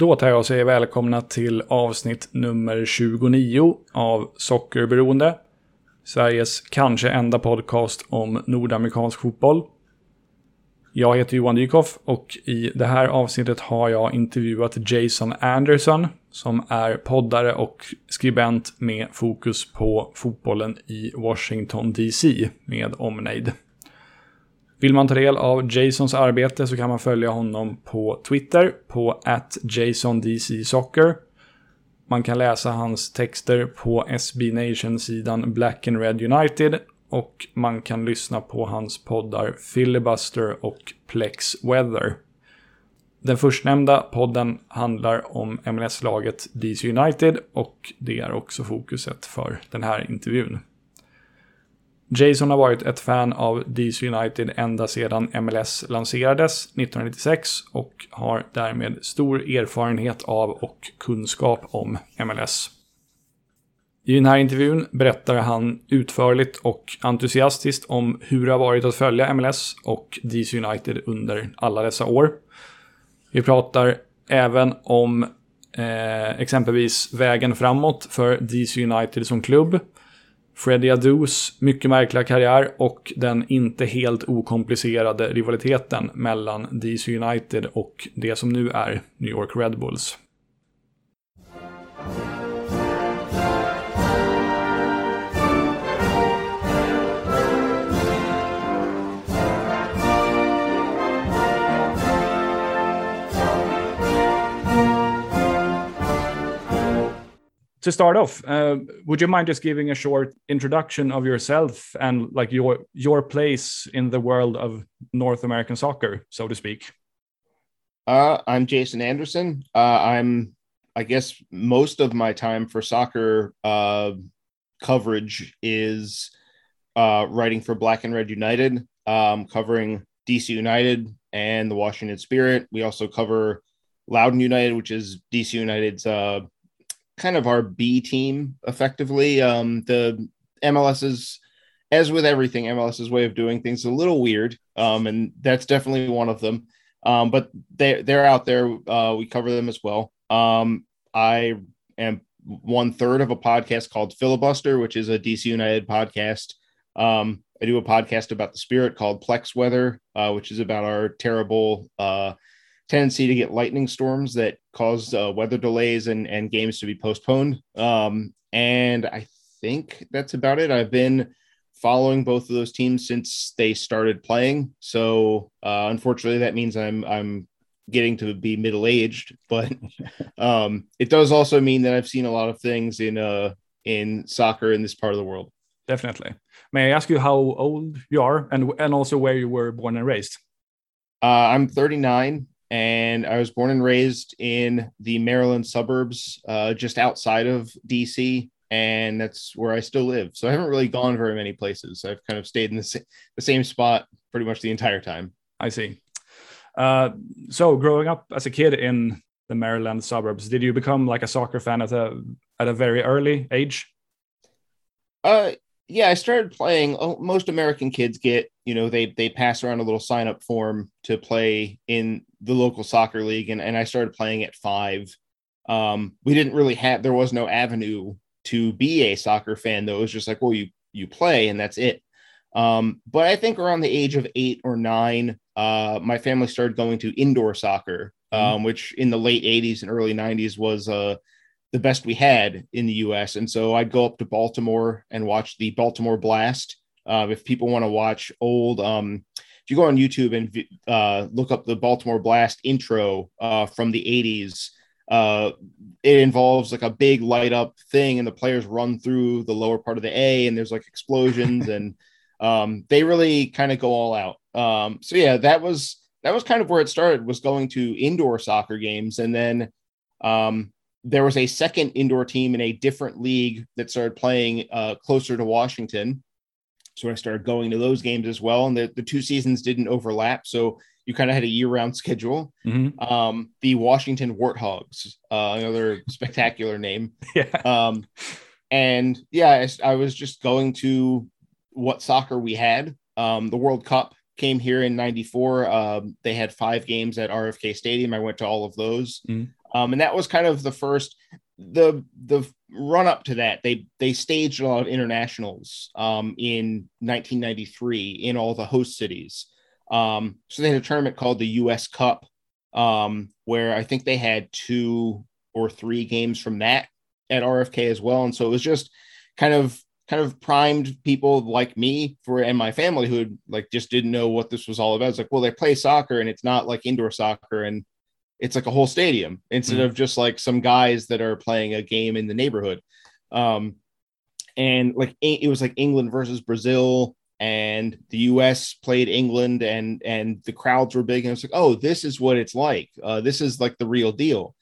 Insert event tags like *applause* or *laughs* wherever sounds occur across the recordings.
Då tar jag och säger välkomna till avsnitt nummer 29 av Sockerberoende. Sveriges kanske enda podcast om nordamerikansk fotboll. Jag heter Johan Dykhoff och i det här avsnittet har jag intervjuat Jason Anderson som är poddare och skribent med fokus på fotbollen i Washington DC med omnejd. Vill man ta del av Jasons arbete så kan man följa honom på Twitter på JasonDCSoccer. Man kan läsa hans texter på SB Nation-sidan Black and Red United och man kan lyssna på hans poddar Filibuster och Plex Weather. Den förstnämnda podden handlar om MLS-laget DC United och det är också fokuset för den här intervjun. Jason har varit ett fan av DC United ända sedan MLS lanserades 1996 och har därmed stor erfarenhet av och kunskap om MLS. I den här intervjun berättar han utförligt och entusiastiskt om hur det har varit att följa MLS och DC United under alla dessa år. Vi pratar även om eh, exempelvis vägen framåt för DC United som klubb, Freddie Adus mycket märkliga karriär och den inte helt okomplicerade rivaliteten mellan DC United och det som nu är New York Red Bulls. To start off, uh, would you mind just giving a short introduction of yourself and like your your place in the world of North American soccer, so to speak? Uh, I'm Jason Anderson. Uh, I'm, I guess, most of my time for soccer uh, coverage is uh, writing for Black and Red United, um, covering DC United and the Washington Spirit. We also cover Loudoun United, which is DC United's uh, kind of our B team effectively. Um, the MLS is, as with everything, MLS's way of doing things a little weird, um, and that's definitely one of them. Um, but they they're out there. Uh, we cover them as well. Um, I am one third of a podcast called Filibuster, which is a DC United podcast. Um, I do a podcast about the Spirit called Plex Weather, uh, which is about our terrible uh, tendency to get lightning storms that cause uh, weather delays and, and games to be postponed. Um, and I think that's about it. I've been following both of those teams since they started playing. So uh, unfortunately, that means I'm I'm getting to be middle aged, *laughs* but um, it does also mean that I've seen a lot of things in uh in soccer in this part of the world. Definitely. May I ask you how old you are and and also where you were born and raised? Uh, I'm 39 and I was born and raised in the Maryland suburbs, uh, just outside of DC, and that's where I still live. So I haven't really gone very many places. I've kind of stayed in the, sa- the same spot pretty much the entire time. I see. Uh, so growing up as a kid in the Maryland suburbs, did you become like a soccer fan at a at a very early age? Uh, yeah, I started playing. Oh, most American kids get, you know, they they pass around a little sign up form to play in the local soccer league, and and I started playing at five. Um, we didn't really have there was no avenue to be a soccer fan though. It was just like, well, you you play and that's it. Um, but I think around the age of eight or nine, uh, my family started going to indoor soccer, um, mm-hmm. which in the late 80s and early 90s was uh, the best we had in the US. And so I'd go up to Baltimore and watch the Baltimore Blast. Uh, if people want to watch old, um, if you go on YouTube and uh, look up the Baltimore Blast intro uh, from the 80s, uh, it involves like a big light up thing, and the players run through the lower part of the A, and there's like explosions, *laughs* and um, they really kind of go all out. Um, so yeah, that was that was kind of where it started. Was going to indoor soccer games, and then um, there was a second indoor team in a different league that started playing uh, closer to Washington. So I started going to those games as well. And the, the two seasons didn't overlap. So you kind of had a year round schedule. Mm-hmm. Um, the Washington Warthogs, uh, another spectacular name. *laughs* Yeah. Um, and yeah, I, I, was just going to what soccer we had. Um, the World Cup came here in 94. Um, they had five games at RFK Stadium. I went to all of those. Mm-hmm. Um, and that was kind of the first the the run up to that. They they staged a lot of internationals um, in 1993 in all the host cities. Um, so they had a tournament called the U.S. Cup, um, where I think they had two or three games from that at RFK as well. And so it was just kind of kind of primed people like me for and my family who had, like just didn't know what this was all about. It's like, well, they play soccer and it's not like indoor soccer and it's like a whole stadium instead mm. of just like some guys that are playing a game in the neighborhood. Um, and like it was like England versus Brazil, and the U.S. played England, and and the crowds were big, and it's like, oh, this is what it's like. Uh, this is like the real deal.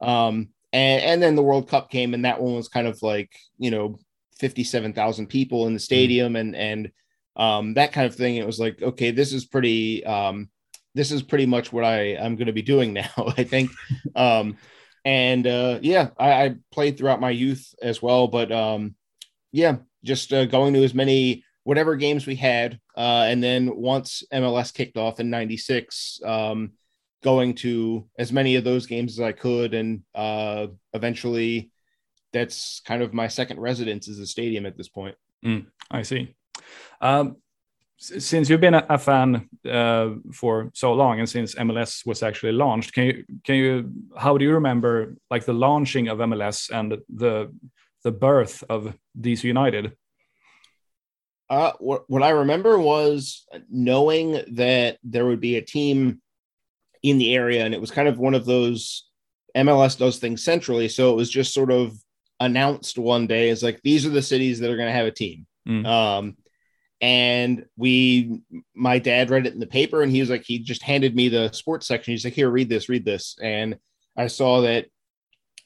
Um, and and then the World Cup came, and that one was kind of like you know fifty-seven thousand people in the stadium, mm. and and um, that kind of thing. It was like, okay, this is pretty. Um, this is pretty much what I I'm going to be doing now. *laughs* I think. Um, and uh, yeah, I, I, played throughout my youth as well, but um, yeah, just uh, going to as many whatever games we had, uh, and then once MLS kicked off in '96, um, going to as many of those games as I could, and uh, eventually, that's kind of my second residence is a stadium at this point. Mm, I see. Um, since you've been a, fan uh, for so long and since MLS was actually launched, can you can you how do you remember like the launching of MLS and the the birth of DC United? Uh, what what I remember was knowing that there would be a team in the area, and it was kind of one of those MLS does things centrally, so it was just sort of announced one day as like these are the cities that are going to have a team. Mm. Um, and we my dad read it in the paper and he was like he just handed me the sports section he's like here read this read this and i saw that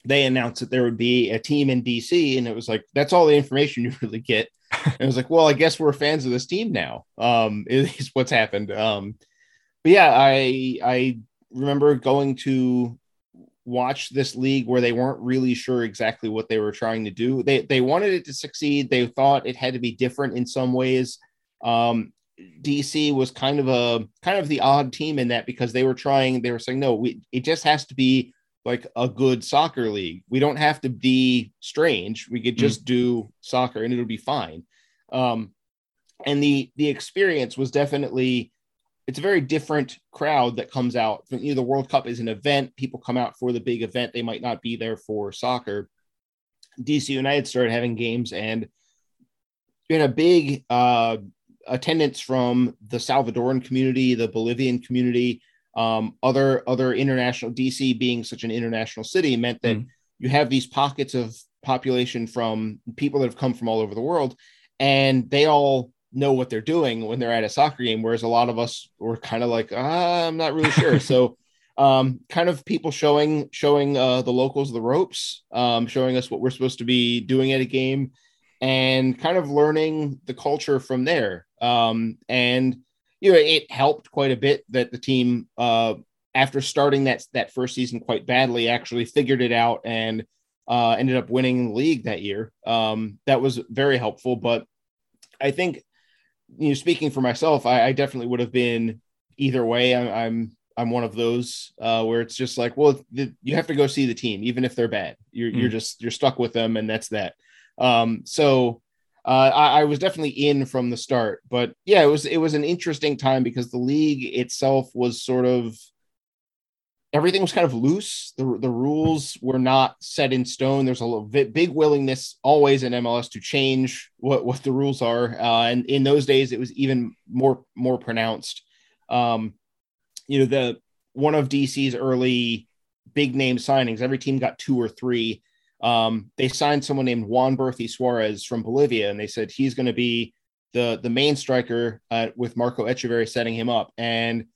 they announced that there would be a team in dc and it was like that's all the information *laughs* you really get and it was like well i guess we're fans of this team now um *laughs* is what's happened um but yeah i i remember going to watch this league where they weren't really sure exactly what they were trying to do. They they wanted it to succeed. They thought it had to be different in some ways. Um, DC was kind of a kind of the odd team in that because they were trying, they were saying, no, we it just has to be like a good soccer league. We don't have to be strange. We could hmm. just mm. do soccer and it'll be fine. Um, and the the experience was definitely it's a very different crowd that comes out. You know, the World Cup is an event. People come out for the big event. They might not be there for soccer. DC United started having games and in a big uh, attendance from the Salvadoran community, the Bolivian community, um, other other international. DC being such an international city meant that mm. you have these pockets of population from people that have come from all over the world, and they all know what they're doing when they're at a soccer game. Whereas a lot of us were kind of like, ah, I'm not really sure. *laughs* so um, kind of people showing showing uh, the locals the ropes, um, showing us what we're supposed to be doing at a game, and kind of learning the culture from there. Um, and you know, it helped quite a bit that the team, uh, after starting that that first season quite badly, actually figured it out and uh, ended up winning the league that year. Um, that was very helpful. But I think, you know, speaking for myself, I, I definitely would have been either way. I'm, I'm I'm one of those uh, where it's just like, well, the, you have to go see the team, even if they're bad. You're, mm. you're just you're stuck with them, and that's that. Um, so uh, I, I, was definitely in from the start, but yeah, it was it was an interesting time because the league itself was sort of everything was kind of loose. The the rules were not set in stone. There's a bit, big willingness always in MLS to change what what the rules are, uh, and in those days it was even more more pronounced. Um, you know the one of DC's early big name signings. Every team got two or three um, they signed someone named Juan Berthy Suarez from Bolivia, and they said he's going to be the the main striker uh, with Marco Etcheverry setting him up, and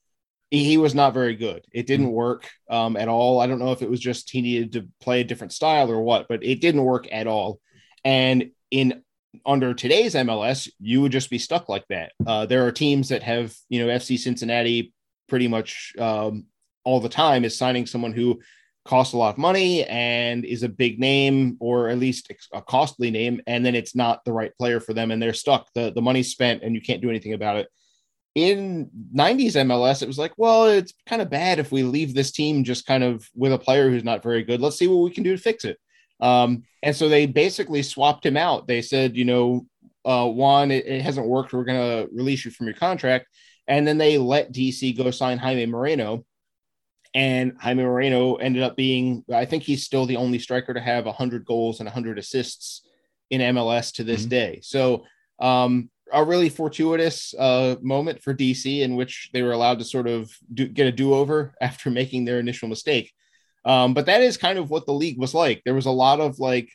he, he was not very good. It didn't mm-hmm. work um, at all. I don't know if it was just he needed to play a different style or what, but it didn't work at all. And in under today's MLS, you would just be stuck like that. Uh, there are teams that have, you know, FC Cincinnati pretty much um, all the time is signing someone who costs a lot of money and is a big name or at least a costly name and then it's not the right player for them and they're stuck the the money's spent and you can't do anything about it in 90s MLS, it was like, well, it's kind of bad if we leave this team just kind of with a player who's not very good. Let's see what we can do to fix it. Um, and so they basically swapped him out. They said, you know, uh, Juan, it, it hasn't worked. We're going to release you from your contract. And then they let DC go sign Jaime Moreno. And Jaime Moreno ended up being, I think he's still the only striker to have 100 goals and 100 assists in MLS to this mm-hmm. day. So, um, a really fortuitous uh, moment for DC in which they were allowed to sort of do, get a do over *laughs* after making their initial mistake. Um, but that is kind of what the league was like. There was a lot of like,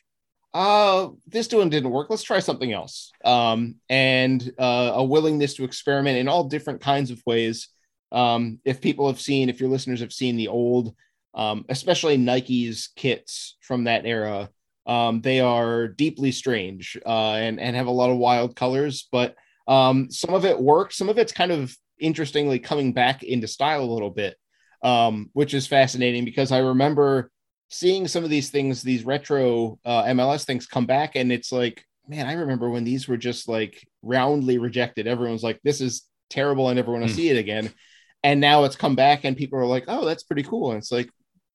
uh, this doing didn't work. Let's try something else. Um, and uh, a willingness to experiment in all different kinds of ways. Um, if people have seen, if your listeners have seen the old, um, especially Nike's kits from that era, um, they are deeply strange uh, and, and have a lot of wild colors, but um, some of it works. Some of it's kind of interestingly coming back into style a little bit, um, which is fascinating because I remember seeing some of these things, these retro uh, MLS things come back, and it's like, man, I remember when these were just like roundly rejected. Everyone's like, this is terrible. I never want to mm. see it again. And now it's come back, and people are like, oh, that's pretty cool. And it's like,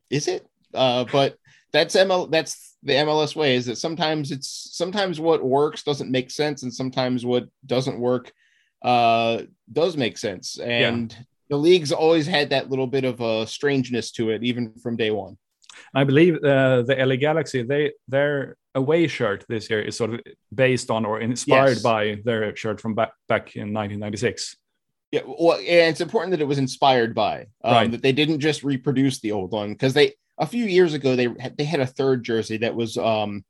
is it? Uh, but that's ML. That's the MLS way. Is that sometimes it's sometimes what works doesn't make sense, and sometimes what doesn't work uh, does make sense. And yeah. the league's always had that little bit of a strangeness to it, even from day one. I believe uh, the LA Galaxy, they their away shirt this year is sort of based on or inspired yes. by their shirt from back back in 1996. Yeah, well, and it's important that it was inspired by um, right. that they didn't just reproduce the old one because they a few years ago they they had a third jersey that was um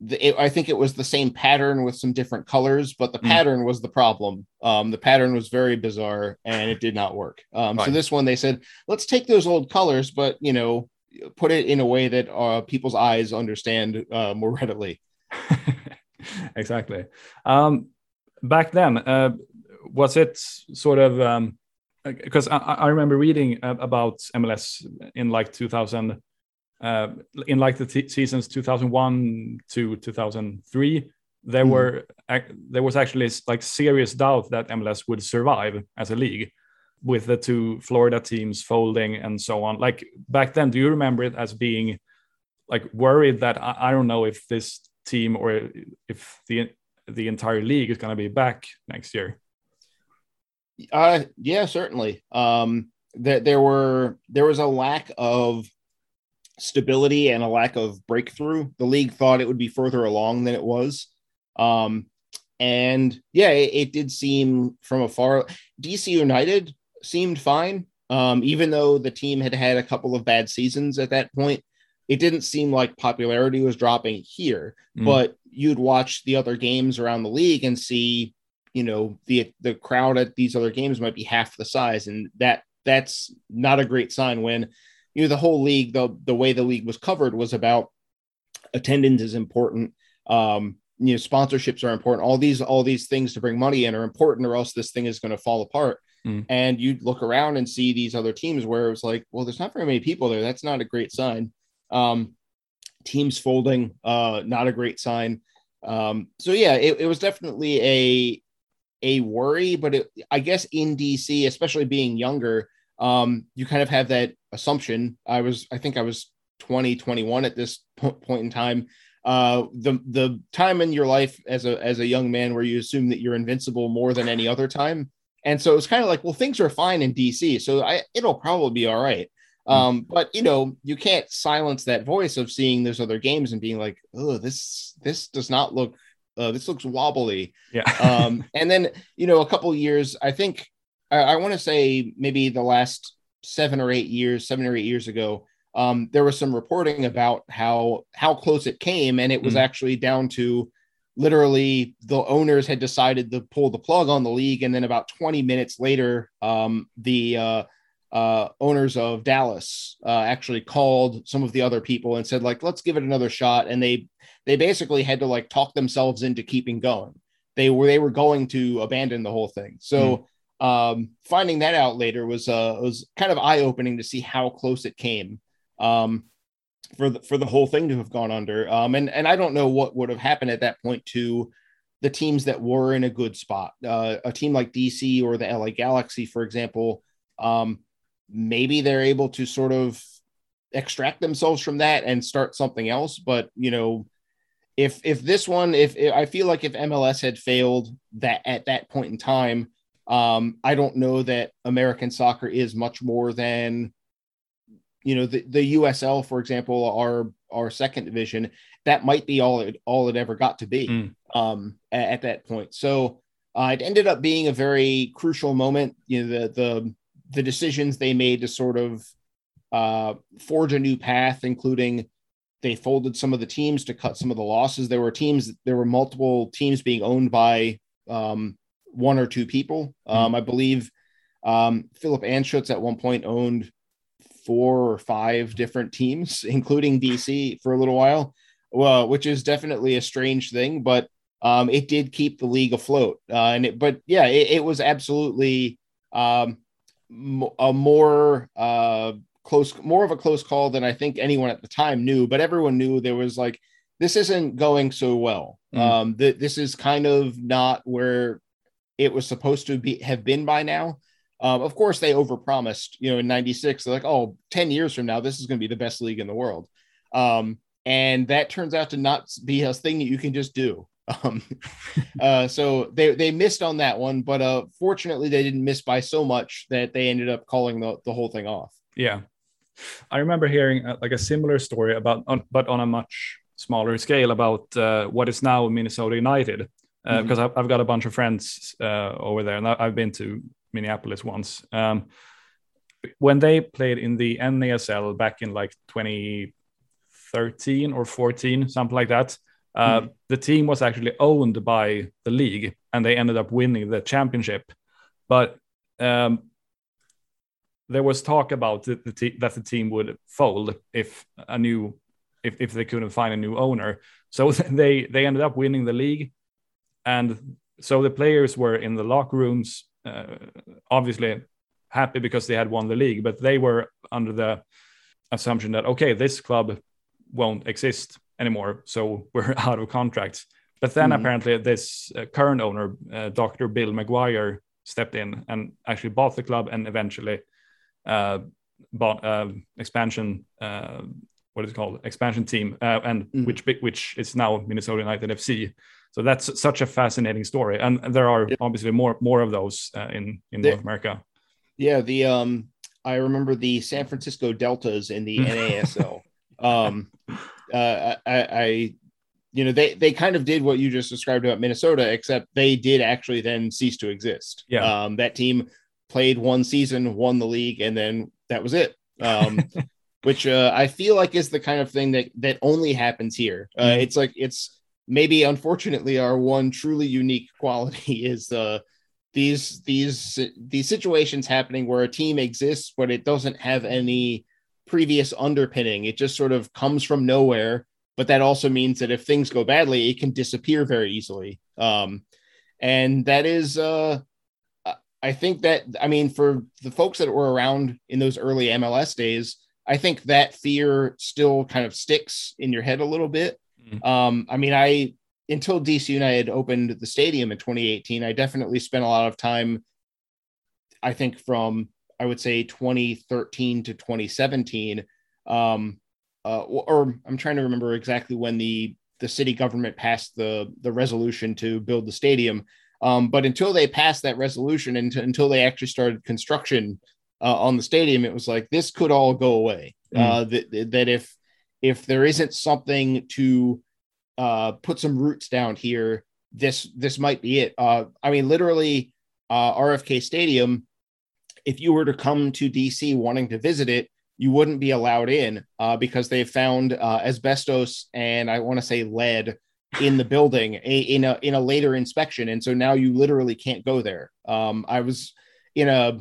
the, it, I think it was the same pattern with some different colors, but the mm. pattern was the problem. Um, the pattern was very bizarre and it did not work. Um, right. So this one they said, let's take those old colors, but you know, put it in a way that uh, people's eyes understand uh, more readily. *laughs* exactly. Um, back then, uh, was it sort of um, because I, I, remember reading about MLS in like 2000, uh, in like the t- seasons 2001 to 2003. There mm. were there was actually like serious doubt that MLS would survive as a league with the two Florida teams folding and so on. Like back then, do you remember it as being like worried that I, I don't know if this team or if the the entire league is going to be back next year? Uh, yeah, certainly. Um, that there were there was a lack of stability and a lack of breakthrough. The league thought it would be further along than it was. Um, and yeah, it, it did seem from afar. DC United seemed fine. Um, even though the team had had a couple of bad seasons at that point, it didn't seem like popularity was dropping here. Mm. But you'd watch the other games around the league and see, you know, the the crowd at these other games might be half the size, and that that's not a great sign when you know the whole league the the way the league was covered was about attendance is important um you know sponsorships are important all these all these things to bring money in are important or else this thing is going to fall apart Mm. And you look around and see these other teams where it was like, well, there's not very many people there. That's not a great sign. Um, teams folding, uh, not a great sign. Um, so yeah, it, it was definitely a a worry, but it, I guess in DC, especially being younger, um, you kind of have that assumption. I was, I think I was 20, 21 at this point in time. Uh, the the time in your life as a as a young man where you assume that you're invincible more than any other time and so it's kind of like, well, things are fine in DC, so I, it'll probably be all right. Hmm. Um, but you know, you can't silence that voice of seeing those other games and being like, oh, this this does not look uh, this looks wobbly. Yeah. *laughs* um, and then you know, a couple years, I think I, I want to say maybe the last seven or eight years, seven or eight years ago, um, there was some reporting about how how close it came, and it was mm. actually down to literally the owners had decided to pull the plug on the league and then about 20 minutes later um, the uh, uh, owners of dallas uh, actually called some of the other people and said like let's give it another shot and they they basically had to like talk themselves into keeping going they were they were going to abandon the whole thing so mm. um, finding that out later was uh was kind of eye-opening to see how close it came um, for the for the whole thing to have gone under. Um, and and I don't know what would have happened at that point to the teams that were in a good spot. Uh, a team like DC or the LA Galaxy, for example, um, maybe they're able to sort of extract themselves from that and start something else. But you know, if if this one, if, if I feel like if MLS had failed that at that point in time, um, I don't know that American soccer is much more than you know the, the USL, for example, our our second division. That might be all it all it ever got to be mm. um, at, at, that point. So uh, it ended up being a very crucial moment. You know the the the decisions they made to sort of uh, forge a new path, including they folded some of the teams to cut some of the losses. There were teams, there were multiple teams being owned by um, one or two people. Mm-hmm. Um, I believe um, Philip Anschutz at one point owned four or five different teams, *laughs* including DC for a little while, well, which is definitely a strange thing, but um, it did keep the league afloat. Uh, and it, but yeah, it, it was absolutely um, a more uh, close, more of a close call than I think anyone at the time knew. But everyone knew there was like this isn't going so well. Mm. Um, that this is kind of not where it was supposed to be have been by now. Um, of course, they overpromised. You know, in '96, they're like, "Oh, 10 years from now, this is going to be the best league in the world," um, and that turns out to not be a thing that you can just do. *laughs* Um, uh, so they they missed on that one, but uh, fortunately, they didn't miss by so much that they ended up calling the the whole thing off. Yeah, I remember hearing uh, like a similar story about, on, but on a much smaller scale, about uh, what is now Minnesota United. Uh, mm-hmm. Because I've, I've, got a bunch of friends uh, over there, and I've been to Minneapolis once. Um, when they played in the NASL back in like 2013 or 14, something like that, uh, mm-hmm. the team was actually owned by the league, and they ended up winning the championship. But um, there was talk about the, the te- that the team would fold if a new if, if they couldn't find a new owner. So *laughs* they they ended up winning the league, and so the players were in the locker rooms, uh, obviously happy because they had won the league, but they were under the assumption that okay, this club won't exist anymore, so *laughs* we're out of contracts. But then mm-hmm. apparently this uh, current owner, uh, Dr. Bill McGuire, stepped in and actually bought the club and eventually uh, bought, uh, expansion uh, what is it called expansion team uh, and mm. which which is now Minnesota United FC. So that's such a fascinating story, and there are yep. obviously more more of those uh, in in North America. Yeah, the um, I remember the San Francisco Deltas in the *laughs* NASL. um, uh, I, I, you know, they they kind of did what you just described about Minnesota, except they did actually then cease to exist. Yeah, um, that team played one season, won the league, and then that was it. Um, *laughs* which uh, I feel like is the kind of thing that that only happens here. Uh, mm-hmm. It's like it's maybe unfortunately our one truly unique *laughs* quality is uh, these these these situations happening where a team exists but it doesn't have any previous underpinning. It just sort of comes from nowhere. But that also means that if things go badly, it can disappear very easily. Um, and that is uh, I think that I mean for the folks that were around in those early MLS days, I think that fear still kind of sticks in your head a little bit. Mm-hmm. Um, I mean, I until DC United opened the stadium in 2018, I definitely spent a lot of time. I think from I would say 2013 to 2017, um, uh, or I'm trying to remember exactly when the the city government passed the the resolution to build the stadium. Um, but until they passed that resolution and until they actually started construction uh, on the stadium, it was like this could all go away. Mm. Uh, that, that if if there isn't something to uh, put some roots down here, this this might be it. Uh, I mean, literally, uh, RFK Stadium. If you were to come to DC wanting to visit it, you wouldn't be allowed in uh, because they found uh, asbestos and I want to say lead in the building in a in a later inspection, and so now you literally can't go there. Um, I was in a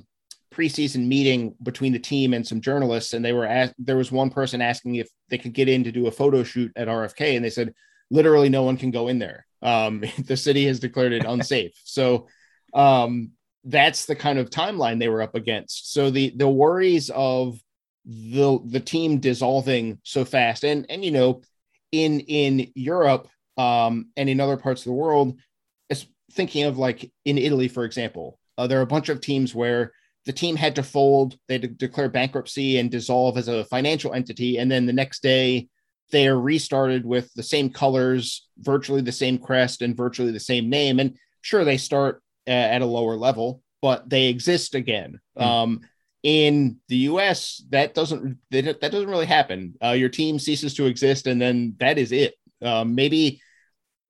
preseason meeting between the team and some journalists, and they were asked, there was one person asking if they could get in to do a photo shoot at RFK, and they said literally no one can go in there. Um, *laughs* the city has declared it unsafe. *laughs* so um, that's the kind of timeline they were up against. So the the worries of the the team dissolving so fast, and and you know, in in Europe um, and in other parts of the world, thinking of like in Italy, for example, uh, there are a bunch of teams where the team had to fold, they had to declare bankruptcy and dissolve as a financial entity, and then the next day they are restarted with the same colors, virtually the same crest, and virtually the same name. And sure, they start uh, at a lower level, but they exist again. Mm. Um, in the U.S., that doesn't that doesn't really happen. Uh, your team ceases to exist, and then that is it. Um, maybe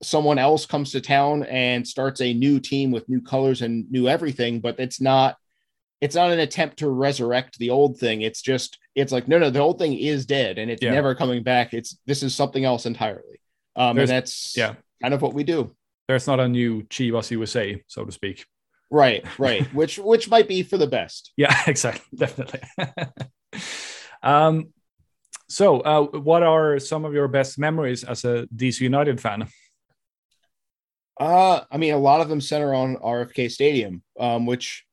someone else comes to town and starts a new team with new colors and new everything, but it's not it's not an attempt to resurrect the old thing. It's just it's like no, no, the old thing is dead and it's yeah. never coming back. It's this is something else entirely. Um, and that's yeah, kind of what we do. There's not a new Chivas USA, so to speak. Right, right. *laughs* which which might be for the best. Yeah, *laughs* exactly, definitely. *laughs* um, so, uh, what are some of your best memories as a DC United fan? Uh, I mean, a lot of them center on RFK Stadium, um, which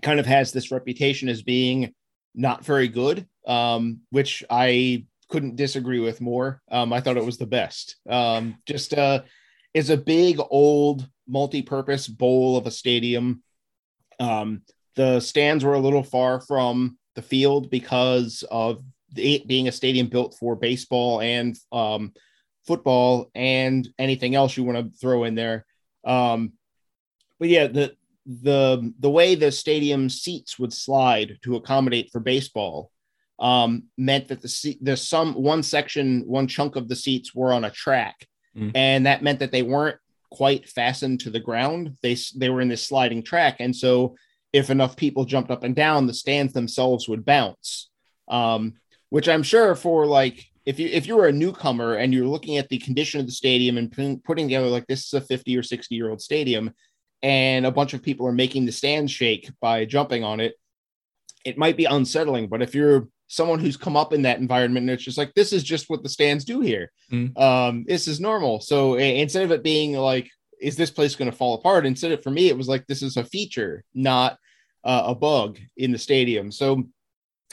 kind of has this reputation as being not very good, um, which I couldn't disagree with more. Um, I thought it was the best. Um, just uh, is a big old multi-purpose bowl of a stadium. Um, the stands were a little far from the field because of it being a stadium built for baseball and um, football and anything else you want to throw in there. Um, but yeah, the the the way the stadium seats would slide to accommodate for baseball um, meant that the seat, the some one section, one chunk of the seats were on a track, mm. and that meant that they weren't quite fastened to the ground. They they were in this sliding track, and so if enough people jumped up and down, the stands themselves would bounce. Um, which I'm sure for like if you if you were a newcomer and you're looking at the condition of the stadium and putting, putting together like this is a 50 or 60 year old stadium, and a bunch of people are making the stand shake by jumping on it, it might be unsettling. But if you're someone who's come up in that environment and it's just like this is just what the stands do here, mm. um, this is normal. So instead of it being like, is this place going to fall apart? Instead of for me, it was like this is a feature, not uh, a bug in the stadium. So,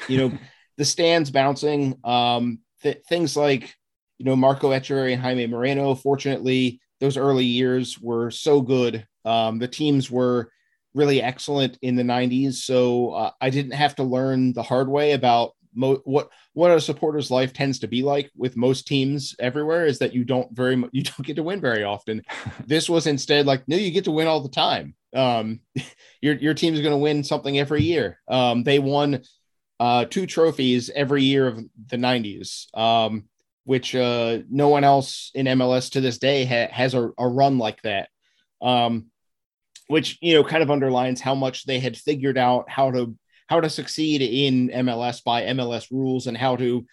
you know, *laughs* the stands bouncing, um, th- things like you know Marco Etcheverry and Jaime Moreno. Fortunately, those early years were so good um, the teams were really excellent in the 90s, so uh, I didn't have to learn the hard way about mo- what what a supporter's life tends to be like with most teams everywhere is that you don't very *laughs* you don't get to win very often. *laughs* this was instead like no, you get to win all the time. Um, *laughs* your your team's going to win something every year. Um, they won uh, two trophies every year of the 90s. Um, which uh, no one else in MLS to this day ha- has a, a, run like that um, which you know kind of underlines how much they had figured out how to how to succeed in MLS by MLS rules and how to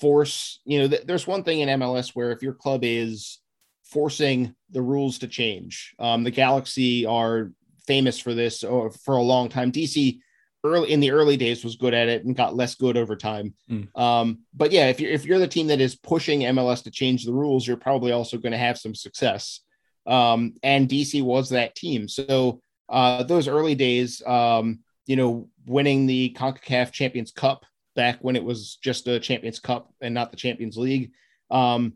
force. You know, th- there's one thing in MLS where if your club is forcing the rules to change, um, the Galaxy are famous for this or for a long time. DC early in the early days was good at it and got less good over time. Mm. Um, but yeah, if you're if you're the team that is pushing MLS to change the rules, you're probably also going to have some success. Um, and DC was that team. So uh, those early days, um, you know, winning the CONCACAF Champions Cup back when it was just a Champions Cup and not the Champions League, um,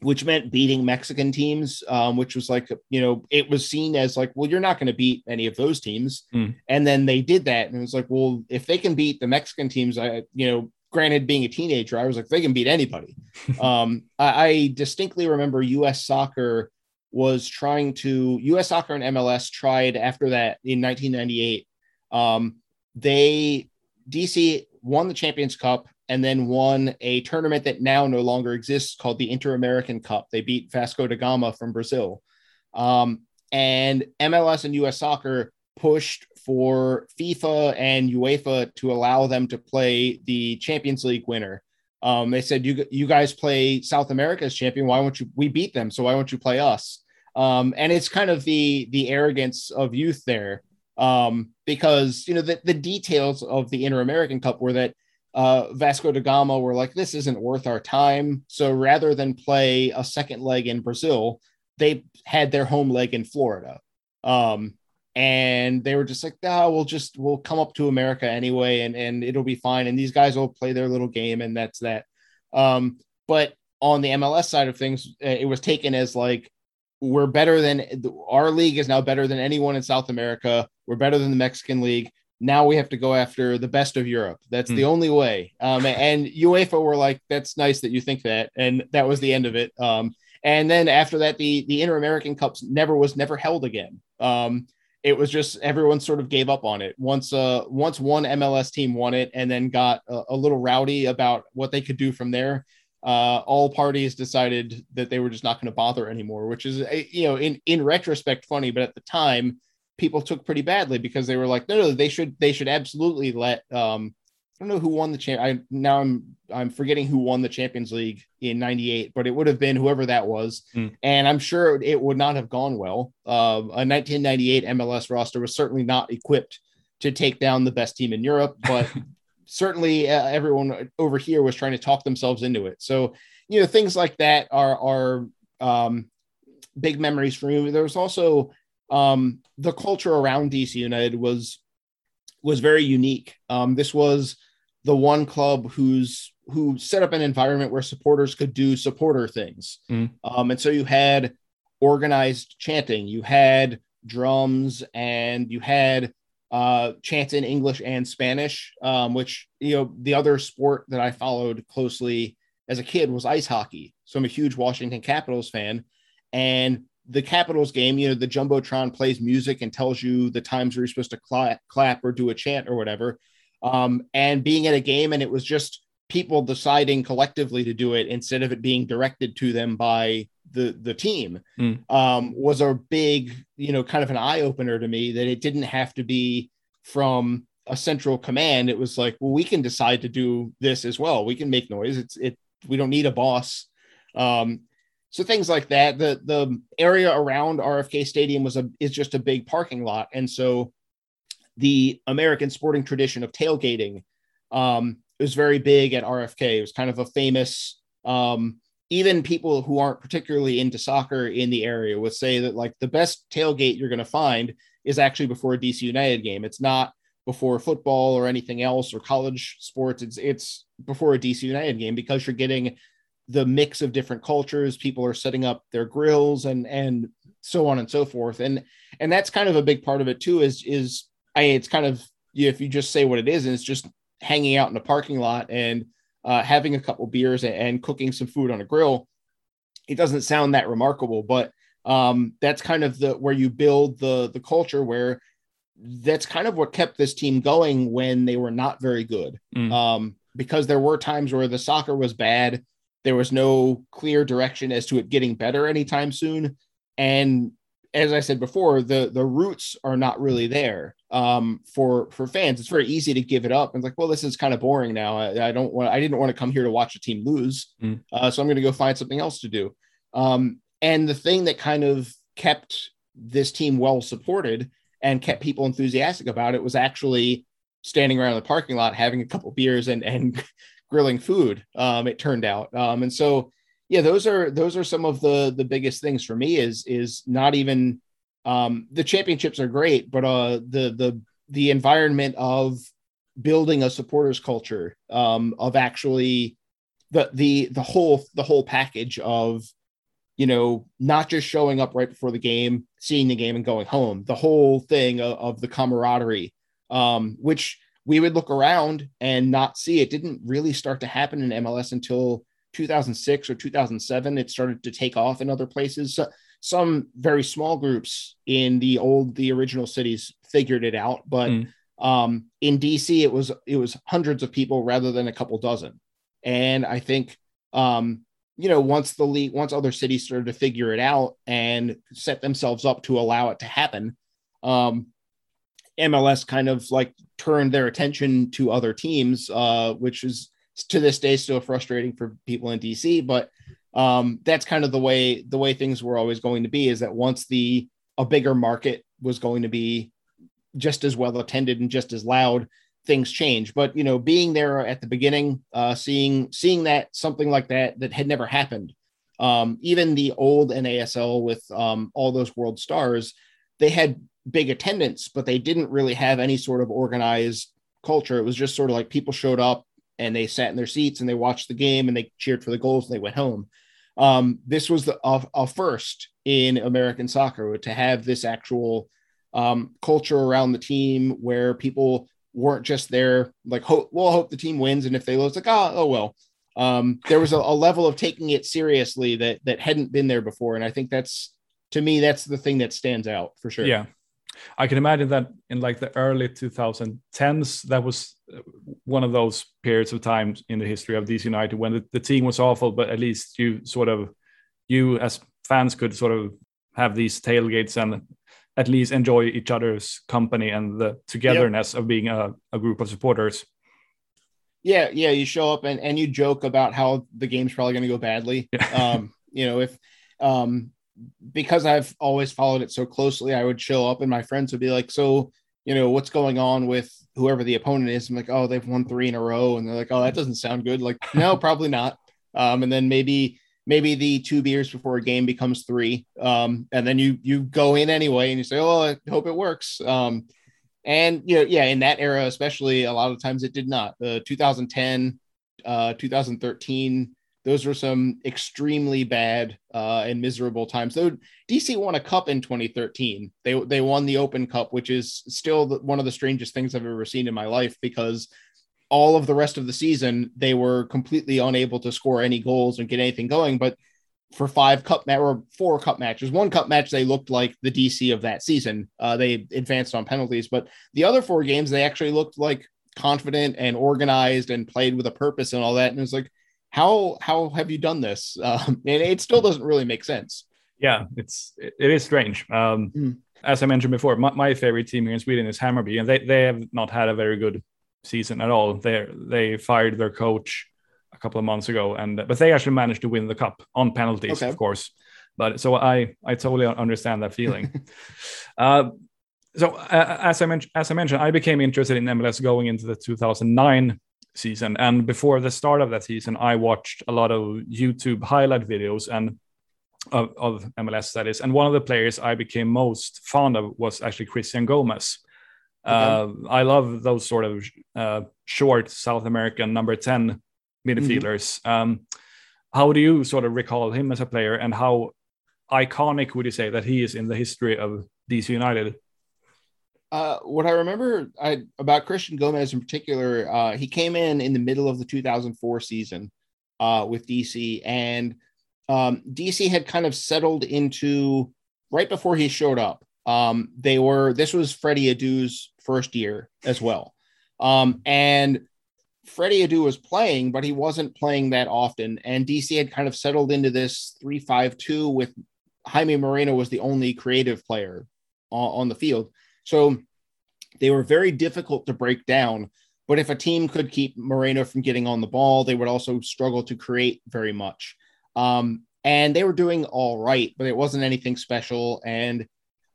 which meant beating Mexican teams, um, which was like, you know, it was seen as like, well, you're not going to beat any of those teams. Mm. And then they did that. And it was like, well, if they can beat the Mexican teams, I, you know, granted being a teenager, I was like, they can beat anybody. *laughs* um, I, I distinctly remember US soccer was trying to US Soccer and MLS tried after that in 1998. Um, they DC won the Champions Cup and then won a tournament that now no longer exists called the Inter American Cup. They beat Vasco da Gama from Brazil. Um, and MLS and US Soccer pushed for FIFA and UEFA to allow them to play the Champions League winner. Um, they said, "You you guys play South America's champion. Why won't you? We beat them, so why won't you play us?" Um, and it's kind of the the arrogance of youth there, um, because you know the, the details of the Inter American Cup were that uh, Vasco da Gama were like, this isn't worth our time. So rather than play a second leg in Brazil, they had their home leg in Florida. Um, and they were just like, ah, we'll just we'll come up to America anyway, and and it'll be fine. And these guys will play their little game, and that's that. Um, but on the MLS side of things, it was taken as like we're better than our league is now better than anyone in South America. We're better than the Mexican league. Now we have to go after the best of Europe. That's mm. the hmm. only way. Um, and UEFA were like, "That's nice that you think that," and that was the end of it. Um, and then after that, the the Inter American Cups never was never held again. Um, it was just everyone sort of gave up on it once uh once one MLS team won it and then got a, a little rowdy about what they could do from there uh, all parties decided that they were just not going to bother anymore, which is, eh, you know, in, in retrospect, funny, but at the time, people took pretty badly because they were like, no, no, they should, they should absolutely let, um, I don't know who won the champ. I now I'm I'm forgetting who won the Champions League in '98, but it would have been whoever that was, mm. and I'm sure it would not have gone well. Uh, a 1998 MLS roster was certainly not equipped to take down the best team in Europe, but *laughs* certainly uh, everyone over here was trying to talk themselves into it. So, you know, things like that are are um, big memories for me. There was also um, the culture around DC United was was very unique. Um, this was the one club who's who set up an environment where supporters could do supporter things. Mm. Um, and so you had organized chanting, you had drums, and you had uh, chants in English and Spanish, um, which, you know, the other sport that I followed closely as a kid was ice hockey. So I'm a huge Washington Capitals fan. And the Capitals game, you know, the Jumbotron plays music and tells you the times where you're supposed to clap, clap or do a chant or whatever. Um, and being at a game, and it was just people deciding collectively to do it instead of it being directed to them by the the team mm. um, was a big you know kind of an eye opener to me that it didn't have to be from a central command it was like well we can decide to do this as well we can make noise it's it we don't need a boss um, so things like that the the area around rfk stadium was a is just a big parking lot and so the american sporting tradition of tailgating um, was very big at rfk it was kind of a famous um, even people who aren't particularly into soccer in the area would say that like the best tailgate you're going to find is actually before a DC United game. It's not before football or anything else or college sports. It's it's before a DC United game because you're getting the mix of different cultures. People are setting up their grills and and so on and so forth. And and that's kind of a big part of it too. Is is I it's kind of if you just say what it is, and it's just hanging out in a parking lot and uh, having a couple beers and, and, cooking some food on a grill, it doesn't sound that remarkable, but um, that's kind of the where you build the the culture where that's kind of what kept this team going when they were not very good. Mm. Um, because there were times where the soccer was bad, there was no clear direction as to it getting better anytime soon, and as I said before, the the roots are not really there um, for for fans. It's very easy to give it up and like, well, this is kind of boring now. I, I don't want. I didn't want to come here to watch a team lose, mm. uh, so I'm going to go find something else to do. Um, and the thing that kind of kept this team well supported and kept people enthusiastic about it was actually standing around the parking lot having a couple beers and and grilling food. Um, it turned out, um, and so yeah, those are those are some of the the biggest things for me. Is is not even um, the championships are great, but uh, the the the environment of building a supporters culture um, of actually the the the whole the whole package of you know not just showing up right before the game seeing the game and going home the whole thing of, of the camaraderie um, which we would look around and not see. It didn't really start to happen in mls until 2006 or 2007 it started to take off in other places. So some very small groups in the old the original cities figured it out but mm. um, in dc it was it was hundreds of people rather than a couple dozen. And i think um, you know once the league once other cities started to figure it out and set themselves up to allow it to happen um, mls kind of like turned their attention to other teams uh, which is to this day still frustrating for people in DC, but um, that's kind of the way the way things were always going to be. Is that once the a bigger market was going to be just as well attended and just as loud, things change. But you know, being there at the beginning, uh, seeing seeing that something like that that had never happened, um, even the old NASL with um, all those world stars, they had big attendance, but they didn't really have any sort of organized culture. It was just sort of like people showed up and they sat in their seats and they watched the game and they cheered for the goals and they went home. um, this was the a, a, first in American soccer to have this actual um, culture around the team where people weren't just there like hope we'll hope the team wins. And if they lose like oh, oh well. Um, there was a, a, level of taking it seriously that that hadn't been there before. And i think that's to me that's the thing that stands out for sure. Yeah i can imagine that in like the early 2010s that was uh, one of those periods of time in the history of DC United when the, the team was awful but at least you sort of you as fans could sort of have these tailgates and at least enjoy each other's company and the togetherness yep. of being a, a group of supporters. Yeah, yeah, you show up and, and you joke about how the game's probably going to go badly. Yeah. Um, you know, if um, because I've always followed it so closely, I would show up and my friends would be like, "So, you know, what's going on with whoever the opponent is?" I'm like, "Oh, they've won three in a row," and they're like, "Oh, that doesn't sound good." Like, *laughs* no, probably not. Um, and then maybe maybe the two beers before a game becomes three um, and then you you go in anyway and you say oh i hope it works um, and you know, yeah in that era especially a lot of times it did not the 2010 uh, 2013 those were some extremely bad uh, and miserable times. DC won a cup in 2013, they they won the Open Cup, which is still the, one of the strangest things I've ever seen in my life because all of the rest of the season, they were completely unable to score any goals and get anything going. But for five cup ma- or four cup matches, one cup match, they looked like the DC of that season. Uh, they advanced on penalties, but the other four games, they actually looked like confident and organized and played with a purpose and all that. And it was like, how how have you done this? *laughs* Um, and it still doesn't really make sense. Yeah, it's it, it is strange. Um, mm. As I mentioned before, my, my favorite team here in Sweden is Hammarby, and they, they have not had a very good season at all. They they fired their coach a couple of months ago, and but they actually managed to win the cup on penalties, okay. of course. But so I I totally understand that feeling. *laughs* uh, so uh, as I mentioned, as I mentioned, I became interested in MLS going into the 2009 season, and before the start of that season, I watched a lot of YouTube highlight videos and of, of MLS that is. And one of the players I became most fond of was actually Christian Gomez. Uh, I love those sort of uh, short South American number 10 midfielders. Mm-hmm. Um, how do you sort of recall him as a player and how iconic would you say that he is in the history of DC United? Uh, what I remember I, about Christian Gomez in particular, uh, he came in in the middle of the 2004 season uh, with DC, and um, DC had kind of settled into right before he showed up. Um, they were this was Freddy Adu's first year as well. Um, and Freddy Adu was playing, but he wasn't playing that often. And DC had kind of settled into this three-five-two with Jaime Moreno was the only creative player on, on the field. So they were very difficult to break down. But if a team could keep Moreno from getting on the ball, they would also struggle to create very much. Um, and they were doing all right, but it wasn't anything special. And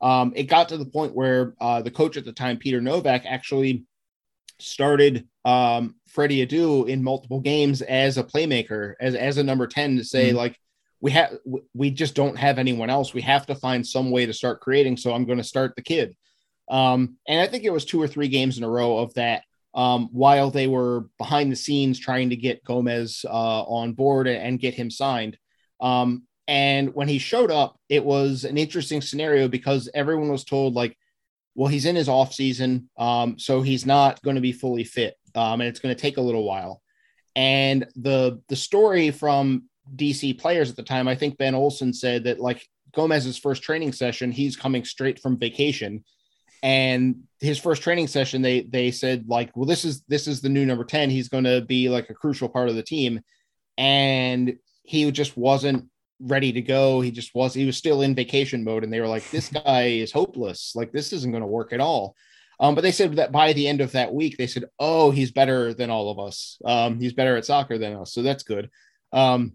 um, it got to the point where uh, the coach at the time, Peter Nowak, actually started um, Freddy Adu in multiple games as a playmaker, as, as a number 10 to say, mm-hmm. like, we have, we just don't have anyone else. We have to find some way to start creating. So I'm going to start the kid. Um, and I think it was two or three games in a row of that um, while they were behind the scenes trying to get Gomez uh, on board and get him signed. Um, and when he showed up, it was an interesting scenario because everyone was told, like, well, he's in his off season, um, so he's not going to be fully fit, um, and it's going to take a little while. And the the story from DC players at the time, I think Ben Olsen said that like Gomez's first training session, he's coming straight from vacation, and his first training session, they they said like, well, this is this is the new number ten. He's going to be like a crucial part of the team, and he just wasn't ready to go. He just was, he was still in vacation mode. And they were like, this *laughs* guy is hopeless. Like, this isn't going to work at all. Um, but they said that by the end of that week, they said, oh, he's better than all of us. Um, he's better at soccer than us. So that's good. Um,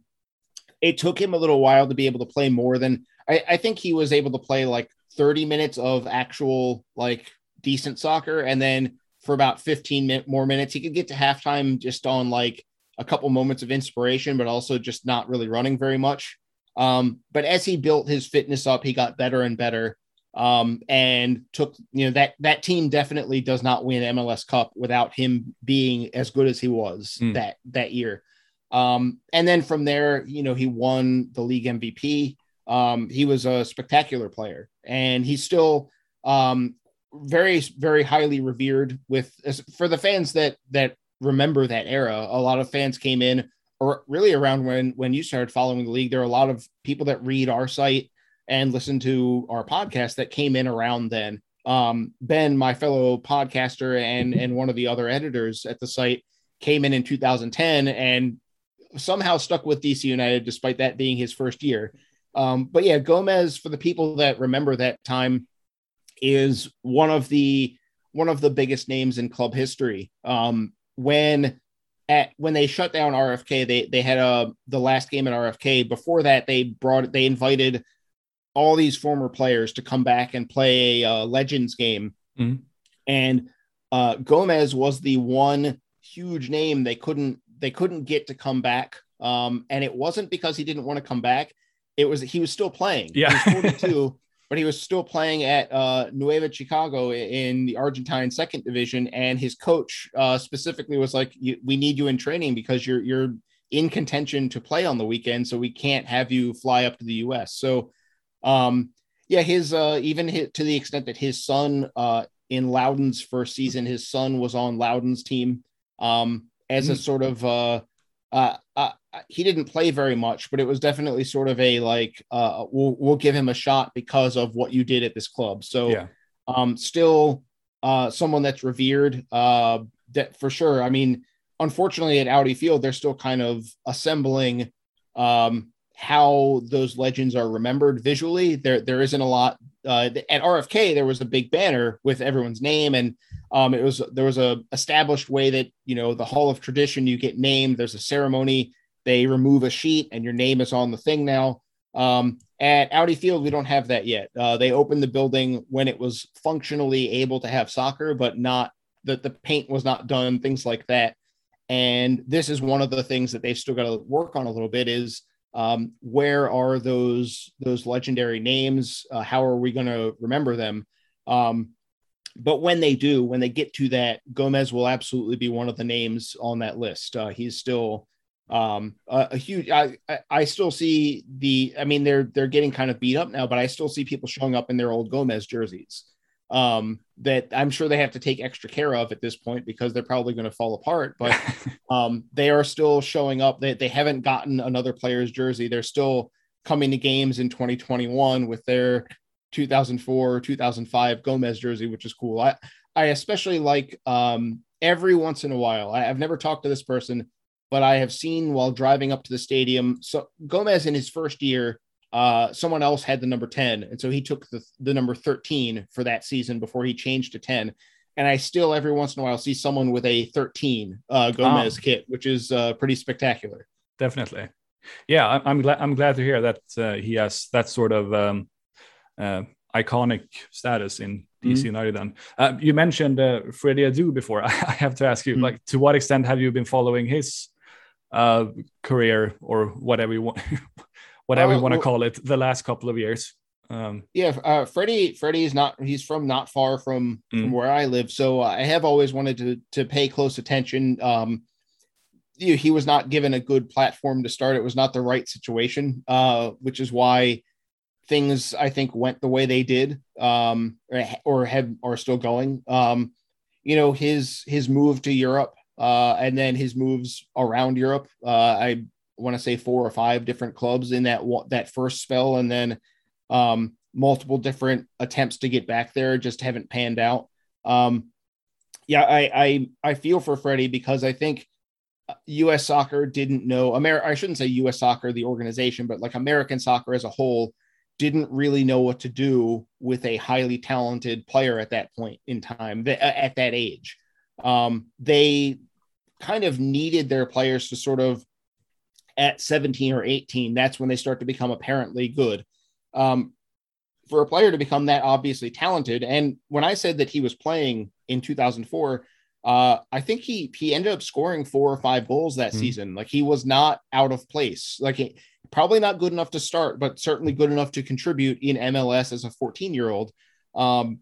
it took him a little while to be able to play more than I, I think he was able to play like 30 minutes of actual, like, decent soccer. And then for about 15 min- more minutes, he could get to halftime just on like a couple moments of inspiration, but also just not really running very much. Um, but as he built his fitness up, he got better and better. Um, and took you know that that team definitely does not win MLS Cup without him being as good as he was mm. that that year. Um, and then from there, you know, he won the league MVP. Um, he was a spectacular player, and he's still um, very, very highly revered. With for the fans that that remember that era, a lot of fans came in, or really around when when you started following the league. There are a lot of people that read our site and listen to our podcast that came in around then. Um, ben, my fellow podcaster and and one of the other editors at the site, came in in 2010 and somehow stuck with DC United despite that being his first year. Um, but yeah, Gomez, for the people that remember that time, is one of the one of the biggest names in club history. Um, when at when they shut down RFK, they they had a the last game at RFK. Before that, they brought they invited all these former players to come back and play a uh, Legends game, mm-hmm. and uh, Gomez was the one huge name they couldn't they couldn't get to come back. Um, and it wasn't because he didn't want to come back. It was he was still playing. Yeah. He was 42, *laughs* but he was still playing at uh, Nueva Chicago in the Argentine second division. And his coach uh, specifically was like, "We need you in training because you're you're in contention to play on the weekend, so we can't have you fly up to the U.S." So, um, yeah, his uh, even his, to the extent that his son uh, in Loudoun's first season, his son was on Loudoun's team. Um, as a hmm. sort of uh, uh, uh, he didn't play very much, but it was definitely sort of a like uh, we'll we'll give him a shot because of what you did at this club. So yeah. um, still uh, someone that's revered uh, that for sure. I mean, unfortunately at Audi Field, they're still kind of assembling um, how those legends are remembered visually. There there isn't a lot uh, at RFK. There was a big banner with everyone's name and um, it was there was a established way that you know the Hall of Tradition you get named. There's a ceremony. They remove a sheet and your name is on the thing now. Um, at Audi Field, we don't have that yet. Uh, they opened the building when it was functionally able to have soccer, but not that the paint was not done, things like that. And this is one of the things that they've still got to work on a little bit is um, where are those those legendary names? Uh, how are we going to remember them? Um, but when they do, when they get to that, Gomez will absolutely be one of the names on that list. Uh, he's still um, a, a huge. I, I, I still see the. I mean, they're they're getting kind of beat up now, but I still see people showing up in their old Gomez jerseys. Um, that I'm sure they have to take extra care of at this point because they're probably going to fall apart. But *laughs* um, they are still showing up. They they haven't gotten another player's jersey. They're still coming to games in 2021 with their 2004 2005 Gomez jersey, which is cool. I I especially like um, every once in a while. I, have never talked to this person, but I have seen while driving up to the stadium. So Gomez in his first year, uh, someone else had the number 10, and so he took the the number 13 for that season before he changed to 10. And I still every once in a while see someone with a 13 uh, Gomez kit, which is uh, pretty spectacular. Definitely, yeah. I'm glad. I'm glad to hear that uh, he has that sort of um, uh, iconic status in DC mm-hmm. United. Then uh, you mentioned uh, Freddy Adu before. *laughs* I have to ask you, mm-hmm. like, to what extent have you been following his uh, career or whatever you want, *laughs* whatever you want to well, call it, the last couple of years? Um, yeah, uh, Freddy. Freddy is not. He's from not far from mm. from where I live, so I have always wanted to to pay close attention. Um, he was not given a good platform to start. It was not the right situation, uh, which is why things I think went the way they did, um, or, or have are still going. Um, you know, his his move to Europe, uh, and then his moves around Europe. Uh, I want to say four or five different clubs in that that first spell, and then um, multiple different attempts to get back there just haven't panned out. Um, yeah, I, I I feel for Freddy because I think U.S. soccer didn't know America. I shouldn't say U.S. soccer, the organization, but like American soccer as a whole didn't really know what to do with a highly talented player at that point in time, at that age. Um, they kind of needed their players to sort of at 17 or 18, that's when they start to become apparently good. Um, for a player to become that obviously talented, and when I said that he was playing in 2004, uh, I think he he ended up scoring four or five goals that mm-hmm. season. Like he was not out of place. Like he, probably not good enough to start, but certainly good enough to contribute in MLS as a 14 year old. Um,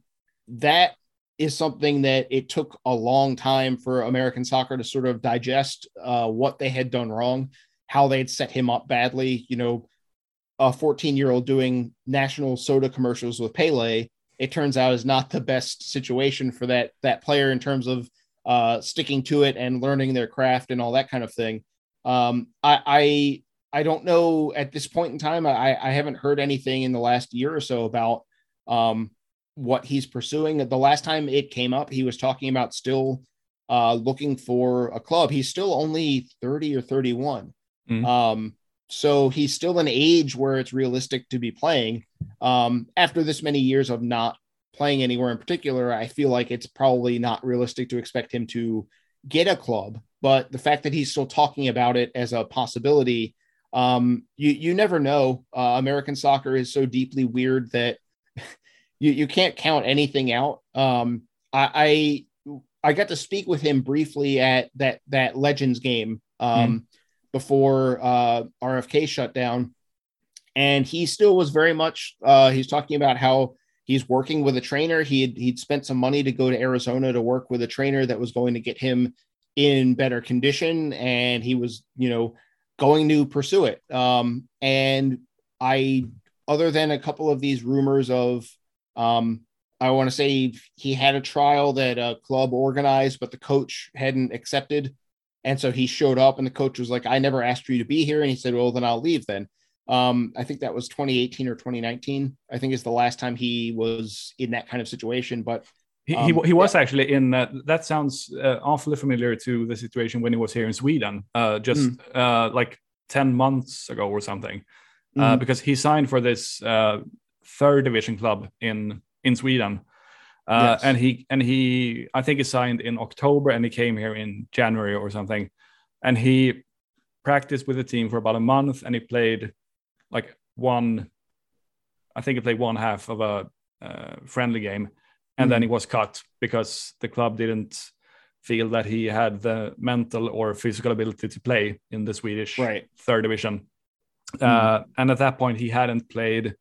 that is something that it took a long time for American soccer to sort of digest uh, what they had done wrong, how they had set him up badly. You know, a 14 year old doing national soda commercials with Pele, it turns out is not the best situation for that that player in terms of uh, sticking to it and learning their craft and all that kind of thing. Um, I, I I don't know at this point in time. I, I haven't heard anything in the last year or so about um, what he's pursuing. The last time it came up, he was talking about still uh, looking for a club. He's still only 30 or 31. Mm-hmm. Um, so he's still an age where it's realistic to be playing. Um, after this many years of not playing anywhere in particular, I feel like it's probably not realistic to expect him to get a club. But the fact that he's still talking about it as a possibility, um, you you never know. Uh, American soccer is so deeply weird that *laughs* you you can't count anything out. Um, I, I, I got to speak with him briefly at that that Legends game um, mm. Before uh, RFK shut down, and he still was very much. Uh, he's talking about how he's working with a trainer. He had he'd spent some money to go to Arizona to work with a trainer that was going to get him in better condition, and he was you know going to pursue it. Um, and I, other than a couple of these rumors of um, I want to say he had a trial that a club organized, but the coach hadn't accepted. And so he showed up, and the coach was like, I never asked you to be here. And he said, Well, then I'll leave then. Um, I think that was 2018 or 2019. I think is the last time he was in that kind of situation. But he, um, he, he, was yeah. actually in uh, that sounds uh, awfully familiar to the situation when he was here in Sweden, uh, just mm. uh, like 10 months ago or something, mm. because he signed for this uh, third division club in in Sweden. Uh, yes. and he and he I think he signed in October and he came here in January or something. And he practiced with the team for about a month and he played like one I think he played one half of a uh, friendly game and mm. then he was cut because the club didn't feel that he had the mental or physical ability to play in the Swedish right. third division. Mm. Uh, and at that point, he hadn't played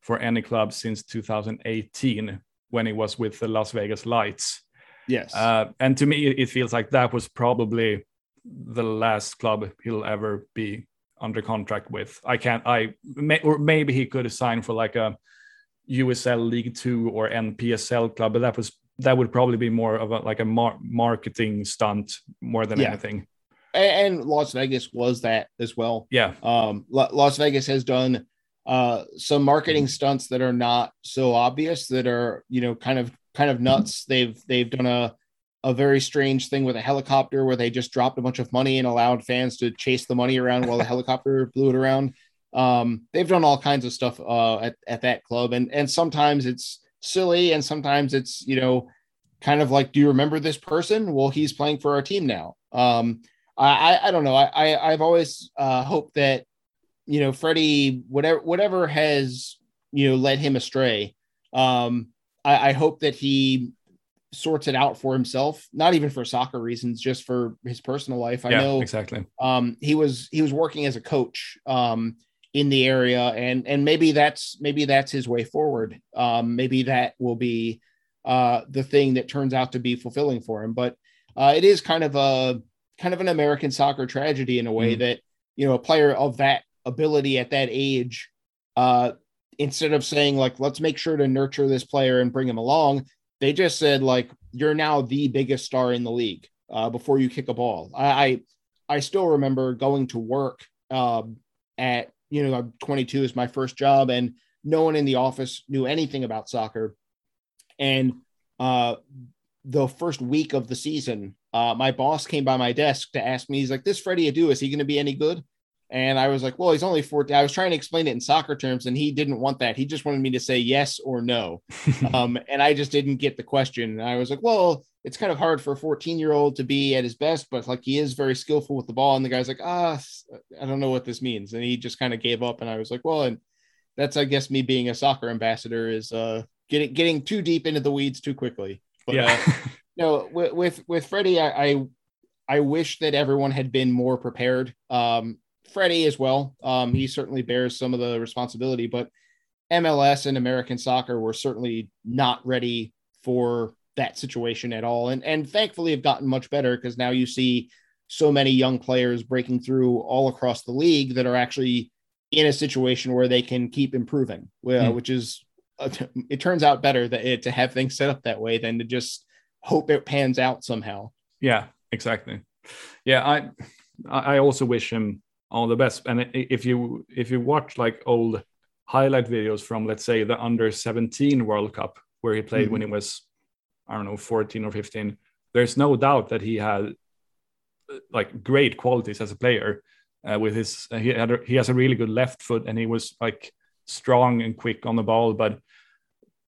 for any club since 2018 when he was with the Las Vegas Lights. Yes. Uh, and to me, it feels like that was probably the last club he'll ever be under contract with. I can't, I, may, or maybe he could have signed for like a USL League Two or NPSL club, but that was, that would probably be more of a, like a mar- marketing stunt more than yeah. anything. And Las Vegas was that as well. Yeah. Um, Las Vegas has done uh, some marketing stunts that are not so obvious that are you know kind of kind of nuts. They've they've done a a very strange thing with a helicopter where they just dropped a bunch of money and allowed fans to chase the money around while the *laughs* helicopter blew it around. Um, they've done all kinds of stuff uh, at at that club, and and sometimes it's silly, and sometimes it's you know kind of like, do you remember this person? Well, he's playing for our team now. Um, I I don't know. I, I I've always uh, hoped that you know, Freddy, whatever whatever has you know led him astray. Um, I, I hope that he sorts it out for himself, not even for soccer reasons, just for his personal life. I yeah, know exactly. Um, he was he was working as a coach um, in the area, and and maybe that's maybe that's his way forward. Um, maybe that will be uh, the thing that turns out to be fulfilling for him. But uh, it is kind of a kind of an American soccer tragedy in a way mm. that you know a player of that ability at that age uh, instead of saying like let's make sure to nurture this player and bring him along they just said like you're now the biggest star in the league uh, before you kick a ball. I, I, I still remember going to work um, at you know i'm 22 is my first job and no one in the office knew anything about soccer. And uh, the first week of the season uh, my boss came by my desk to ask me he's like this freddy adu is he going to be any good and I was like, well, he's only 14. I was trying to explain it in soccer terms, and he didn't want that. He just wanted me to say yes or no. *laughs* um, and I just didn't get the question. And I was like, well, it's kind of hard for a 14 year old to be at his best, but like he is very skillful with the ball. And the guy's like, ah, I don't know what this means. And he just kind of gave up. And I was like, well, and that's, I guess, me being a soccer ambassador is uh, getting getting too deep into the weeds too quickly. But, yeah. uh, *laughs* no, with, with, with Freddy, I, I I wish that everyone had been more prepared. Um, Freddy as well. Um, he certainly bears some of the responsibility, but MLS and American soccer were certainly not ready for that situation at all. And and thankfully have gotten much better because now you see so many young players breaking through all across the league that are actually in a situation where they can keep improving, well, mm. which is uh, *laughs* it turns out better that it, to have things set up that way than to just hope it pans out somehow. Yeah, exactly. Yeah, I I also wish him all the best. And if you if you watch like old highlight videos from let's say the under 17 World Cup where he played mm-hmm. when he was I don't know 14 or 15, there's no doubt that he had like great qualities as a player. Uh, with his uh, he had a, he has a really good left foot and he was like strong and quick on the ball, but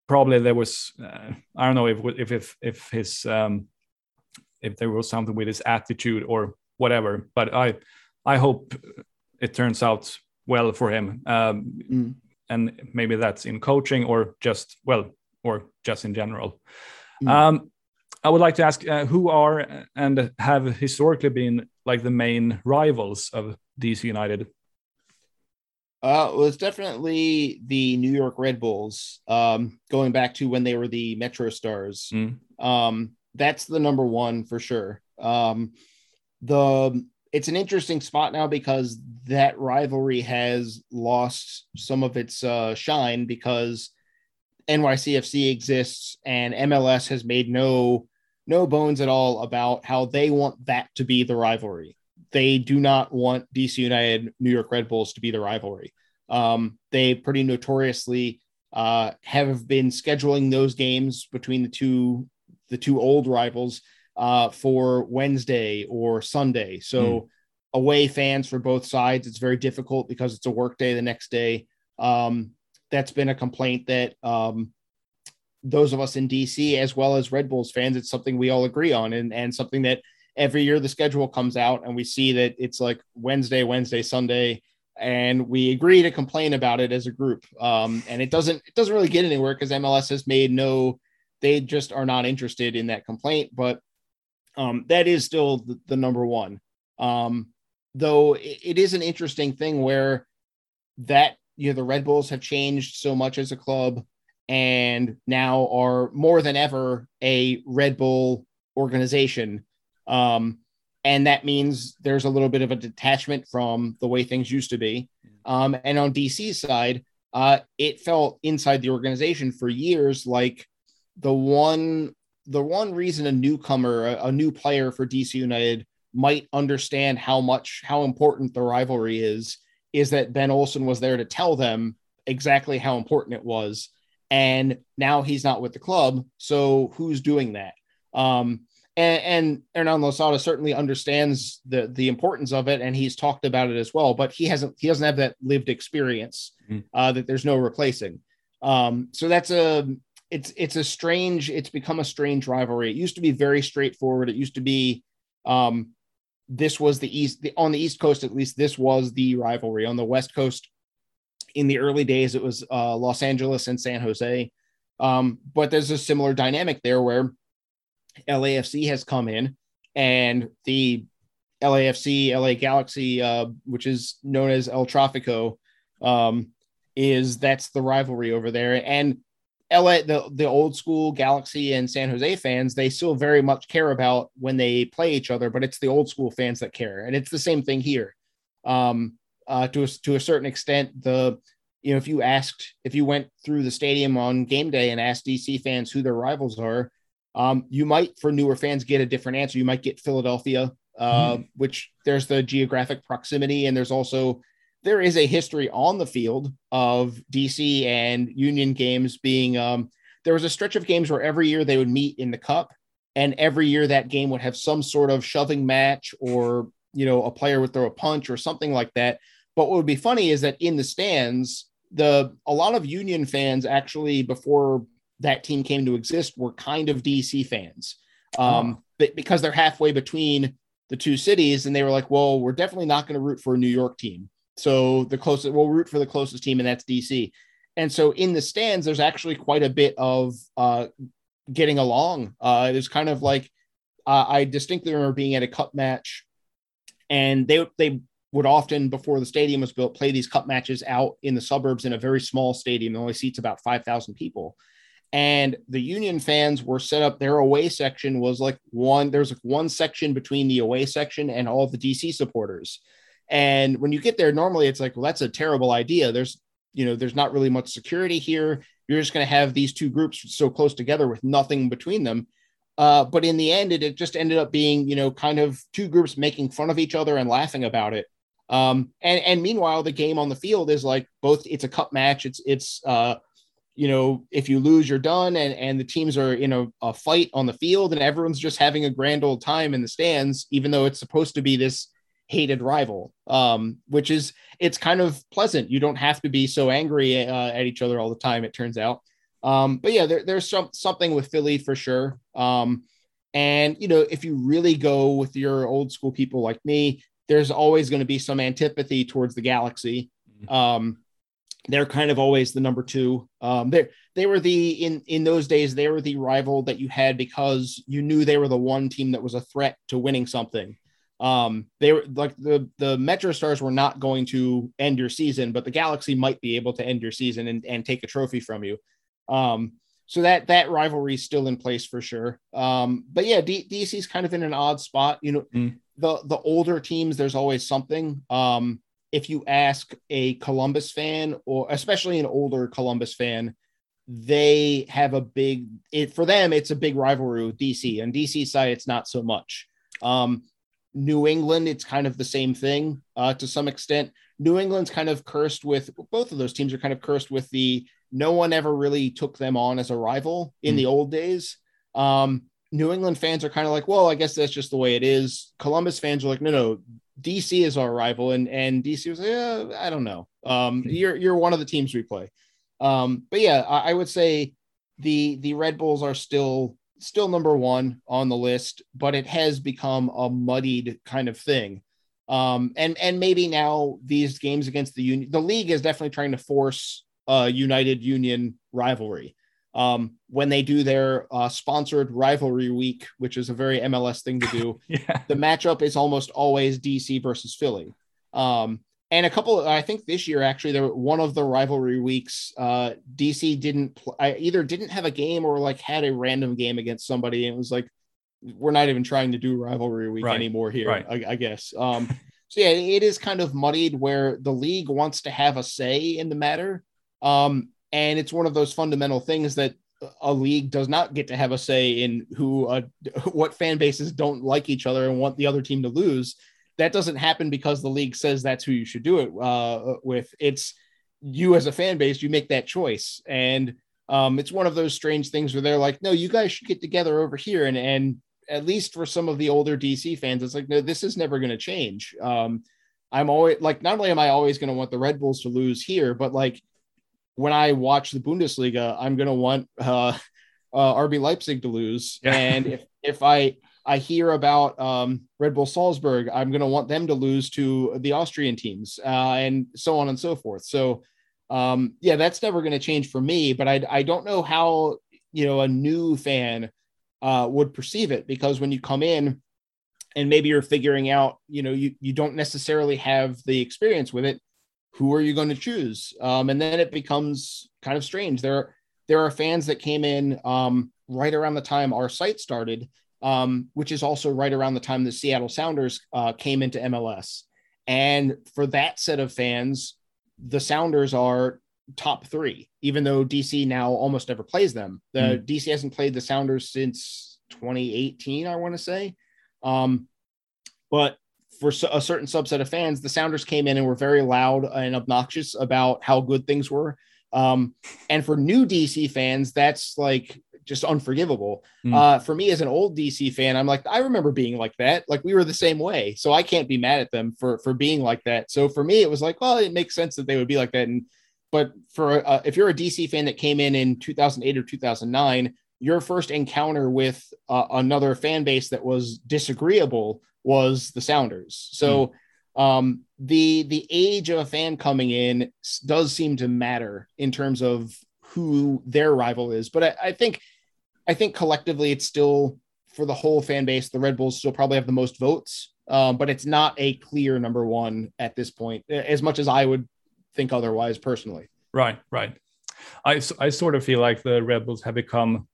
probably there was uh, I don't know if if if if his um, if there was something with his attitude or whatever. But I I hope it turns out well for him. Um, mm. And maybe that's in coaching or just well or just in general. Mm. Um, I would like to ask uh, who are and have historically been like the main rivals of DC United. Uh, well, it's definitely the New York Red Bulls. Um, going back to when they were the Metro Stars. Mm. Um, that's the number one for sure. Um, the it's an interesting spot now because that rivalry has lost some of its uh, shine because NYCFC exists and MLS has made no no bones at all about how they want that to be the rivalry. They do not want DC United, New York Red Bulls to be the rivalry. Um, they pretty notoriously uh, have been scheduling those games between the two the two old rivals uh, for Wednesday or Sunday. So mm. away fans for both sides, it's very difficult because it's a work day the next day. Um, that's been a complaint that um, those of us in DC, as well as Red Bulls fans, it's something we all agree on, and and something that every year the schedule comes out and we see that it's like Wednesday, Wednesday, Sunday, and we agree to complain about it as a group. Um, and it doesn't it doesn't really get anywhere because MLS has made no they just are not interested in that complaint. But um, that is still the, the number one. Um, though it, it is an interesting thing where that you know the Red Bulls have changed so much as a club and now are more than ever a Red Bull organization. Um, and that means there's a little bit of a detachment from the way things used to be. Um, and on DC's side, uh, it felt inside the organization for years like the one the one reason a newcomer, a, a, new player for DC United might understand how much how important the rivalry is is that Ben Olsen was there to tell them exactly how important it was. And now he's not with the club. So who's doing that? Um, and, and Hernan Losada certainly understands the the importance of it, and he's talked about it as well. But he hasn't he doesn't have that lived experience mm-hmm. uh, that there's no replacing. Um, so that's a it's it's a strange it's become a strange rivalry. It used to be very straightforward. It used to be um this was the east the, on the east coast at least this was the rivalry. On the west coast in the early days it was uh, los angeles and san jose. Um, but there's a similar dynamic there where lafc has come in and the lafc la galaxy uh, which is known as el trafico um, is that's the rivalry over there. And LA, the, the old school Galaxy and San Jose fans, they still very much care about when they play each other, but it's the old school fans that care. And it's the same thing here. Um, uh, to, a, to a certain extent, the, you know, if you asked, if you went through the stadium on game day and asked DC fans who their rivals are, um, you might, for newer fans, get a different answer. You might get Philadelphia, uh, mm. which there's the geographic proximity, and there's also there is a history on the field of DC and Union games being. Um, there was a stretch of games where every year they would meet in the Cup, and every year that game would have some sort of shoving match, or you know, a player would throw a punch or something like that. But what would be funny is that in the stands, the a lot of Union fans actually before that team came to exist were kind of DC fans, um, oh. because they're halfway between the two cities, and they were like, "Well, we're definitely not going to root for a New York team." So the closest, we'll root for the closest team, and that's DC. And so in the stands, there's actually quite a bit of uh, getting along. Uh, it was kind of like uh, I distinctly remember being at a cup match, and they they would often before the stadium was built play these cup matches out in the suburbs in a very small stadium. It only seats about five thousand people, and the Union fans were set up. Their away section was like one. There's like one section between the away section and all the DC supporters. And when you get there, normally it's like, well, that's a terrible idea. There's, you know, there's not really much security here. You're just going to have these two groups so close together with nothing between them. Uh, but in the end, it, it just ended up being, you know, kind of two groups making fun of each other and laughing about it. Um, and and meanwhile, the game on the field is like both. It's a cup match. It's it's uh, you know, if you lose, you're done, and and the teams are in a, a fight on the field, and everyone's just having a grand old time in the stands, even though it's supposed to be this hated rival. Um, which is it's kind of pleasant. You don't have to be so angry uh, at each other all the time. It turns out. Um, but yeah, there, there's some something with Philly for sure. Um, and you know, if you really go with your old school people like me, there's always going to be some antipathy towards the Galaxy. Mm-hmm. Um, they're kind of always the number two. Um, they they were the in in those days they were the rival that you had because you knew they were the one team that was a threat to winning something. Um, they were like the the Metro Stars were not going to end your season, but the Galaxy might be able to end your season and, and take a trophy from you. Um, so that that rivalry is still in place for sure. Um, but yeah, D- DC's kind of in an odd spot. You know, mm. the the older teams, there's always something. Um, if you ask a Columbus fan or especially an older Columbus fan, they have a big it for them. It's a big rivalry with DC. and DC side, it's not so much. Um, New England, it's kind of the same thing uh, to some extent. New England's kind of cursed with both of those teams are kind of cursed with the no one ever really took them on as a rival in mm. the old days. Um, New England fans are kind of like, well, I guess that's just the way it is. Columbus fans are like, no, no, DC is our rival, and and DC was like, yeah, I don't know. Um, hmm. you're you're one of the teams we play. Um, but yeah, I, I would say the the Red Bulls are still still number one on the list, but it has become a muddied kind of thing. Um, and and maybe now these games against the union, the league is definitely trying to force a United Union rivalry um, when they do their uh, sponsored rivalry week, which is a very MLS thing to do. *laughs* yeah. The matchup is almost always DC versus Philly. Um, and a couple, I think this year actually, there one of the rivalry weeks, uh, DC didn't pl- I either didn't have a game or like had a random game against somebody, and it was like, we're not even trying to do rivalry week right. anymore here. Right. I, I, guess. Um, *laughs* so yeah, it is kind of muddied where the league wants to have a say in the matter. Um, and it's one of those fundamental things that a league does not get to have a say in who uh, *laughs* what fan bases don't like each other and want the other team to lose that doesn't happen because the league says that's who you should do it uh, with it's you as a fan base you make that choice and um, it's one of those strange things where they're like no you guys should get together over here and and at least for some of the older dc fans it's like no this is never going to change um, i'm always like not only am i always going to want the red bulls to lose here but like when I watch the Bundesliga, I'm going to want uh, *laughs* uh, RB Leipzig to lose. Yeah. And if, if I, I hear about um, Red Bull Salzburg, I'm going to want them to lose to the Austrian teams uh, and so on and so forth. So, um, yeah, that's never going to change for me, but I, I don't know how, you know, a new fan uh, would perceive it because when you come in and maybe you're figuring out, you know, you, you don't necessarily have the experience with it who are you going to choose? Um, and then it becomes kind of strange. There, there are fans that came in um, right around the time our site started, um, which is also right around the time the Seattle Sounders uh, came into MLS. And for that set of fans, the Sounders are top three, even though DC now almost never plays them. The mm. DC hasn't played the Sounders since 2018, I want to say. Um, but for a certain subset of fans, the Sounders came in and were very loud and obnoxious about how good things were. Um, and for new DC fans, that's like just unforgivable. Mm. Uh, for me as an old DC fan, I'm like, I remember being like that. Like we were the same way, so I can't be mad at them for for being like that. So for me, it was like, well, it makes sense that they would be like that. And but for uh, if you're a DC fan that came in in 2008 or 2009, your first encounter with uh, another fan base that was disagreeable was the Sounders. So mm. um, the the age of a fan coming in does seem to matter in terms of who their rival is. But I, I think I think collectively it's still for the whole fan base, the Red Bulls still probably have the most votes. Um, but it's not a clear number one at this point, as much as I would think otherwise personally. Right, right. I, I sort of feel like the Red Bulls have become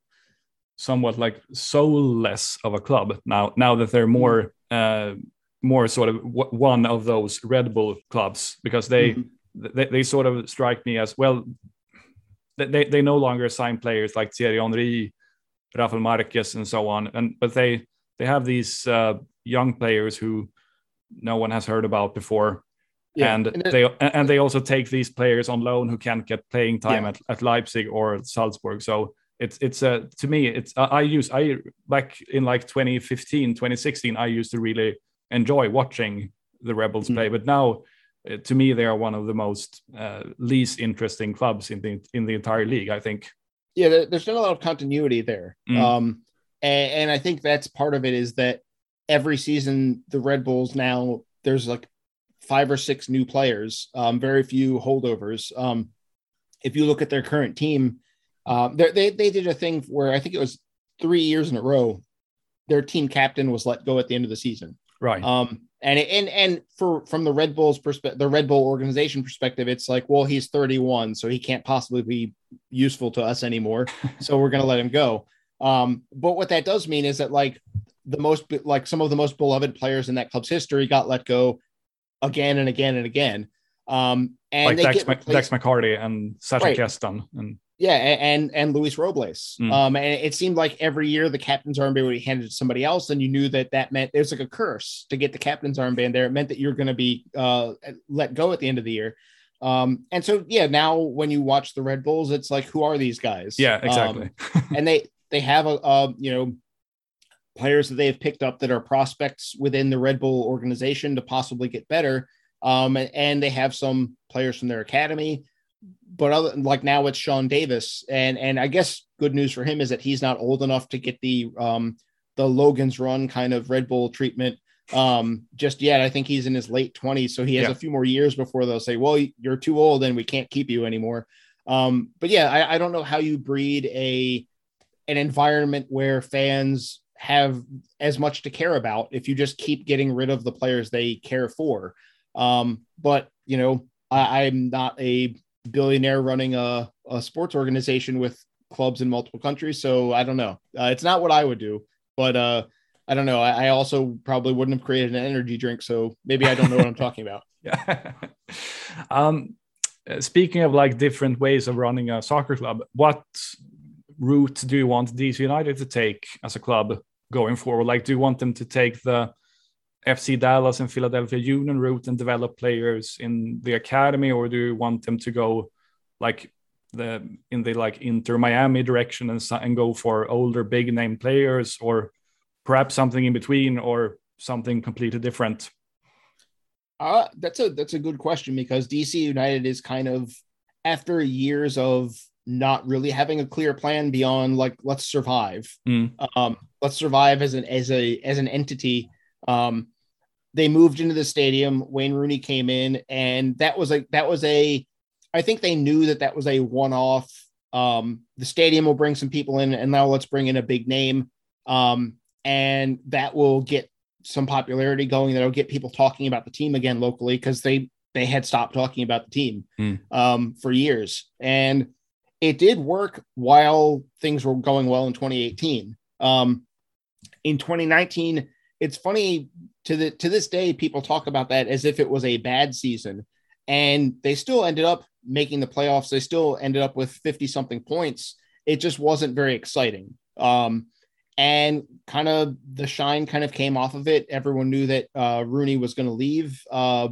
somewhat like soulless of a club now. Now that they're more uh, more sort of w- one of those Red Bull clubs because they, mm-hmm. they they sort of strike me as well. They they no longer sign players like Thierry Henry, Rafael Marquez, and so on, and but they they have these uh, young players who no one has heard about before yeah. and, and it, they and they also take these players on loan who can't get playing time yeah. at, at Leipzig or Salzburg. So it's it's a uh, to me it's uh, I use I back in like 2015 2016 I used to really enjoy watching the Rebels mm-hmm. play, but now uh, to me they are one of the most uh, least interesting clubs in the in the entire league. I think. Yeah, there's not a lot of continuity there, mm. um, and, and I think that's part of it is that every season the Red Bulls now there's like five or six new players, um, very few holdovers. Um, if you look at their current team, uh, they they did a thing where I think it was three years in a row, their team captain was let go at the end of the season. Right. Um, and and and for from the Red Bulls perspective, the Red Bull organization perspective, it's like, well, he's 31, so he can't possibly be useful to us anymore. *laughs* so we're gonna let him go. Um, but what that does mean is that like the most like some of the most beloved players in that club's history got let go again and again and again. Um, and like Dex, Dax McCarty and Sacha right. Kljestan and yeah, and and Luis Robles. Mm. Um, and it seemed like every year the captain's armband would be handed to somebody else, and you knew that that meant there's like a curse to get the captain's armband there. It meant that you're going to be uh, let go at the end of the year. Um, and so yeah, now when you watch the Red Bulls, it's like who are these guys? Yeah, exactly. Um, and they they have a, a you know players that they have picked up that are prospects within the Red Bull organization to possibly get better. Um, and they have some players from their academy, but other like now it's Sean Davis, and and I guess good news for him is that he's not old enough to get the um the Logan's Run kind of Red Bull treatment um just yet. I think he's in his late twenties, so he has yeah. a few more years before they'll say, "Well, you're too old, and we can't keep you anymore." Um, but yeah, I, I don't know how you breed a an environment where fans have as much to care about if you just keep getting rid of the players they care for. Um, but you know, I, am not a billionaire running a, a, sports organization with clubs in multiple countries, so I don't know. Uh, it's not what I would do, but uh, I don't know. I, I, also probably wouldn't have created an energy drink, so maybe I don't know what I'm talking about. *laughs* Yeah. um, speaking of like different ways of running a soccer club, what route do you want DC United to take as a club going forward? Like, do you want them to take the FC Dallas and Philadelphia Union route and develop players in the academy, or do you want them to go like the in the like Inter Miami direction and, and go for older big name players, or perhaps something in between, or something completely different? Uh, that's a that's a good question because DC United is kind of after years of not really having a clear plan beyond like let's survive. Mm. Um, let's survive as an as a as an entity. Um, they moved into the stadium. Wayne Rooney came in, and that was a that was a. I think they knew that that was a one off. Um, the stadium will bring some people in, and now let's bring in a big name, um, and that will get some popularity going. That'll get people talking about the team again locally because they they had stopped talking about the team mm. um, for years, and it did work while things were going well in 2018. Um, in 2019, it's funny to the to this day, people talk about that as if it was a bad season, and they still ended up making the playoffs. They still ended up with 50 something points. It just wasn't very exciting. Um, and kind of the shine kind of came off of it. Everyone knew that uh, Rooney was going to leave uh,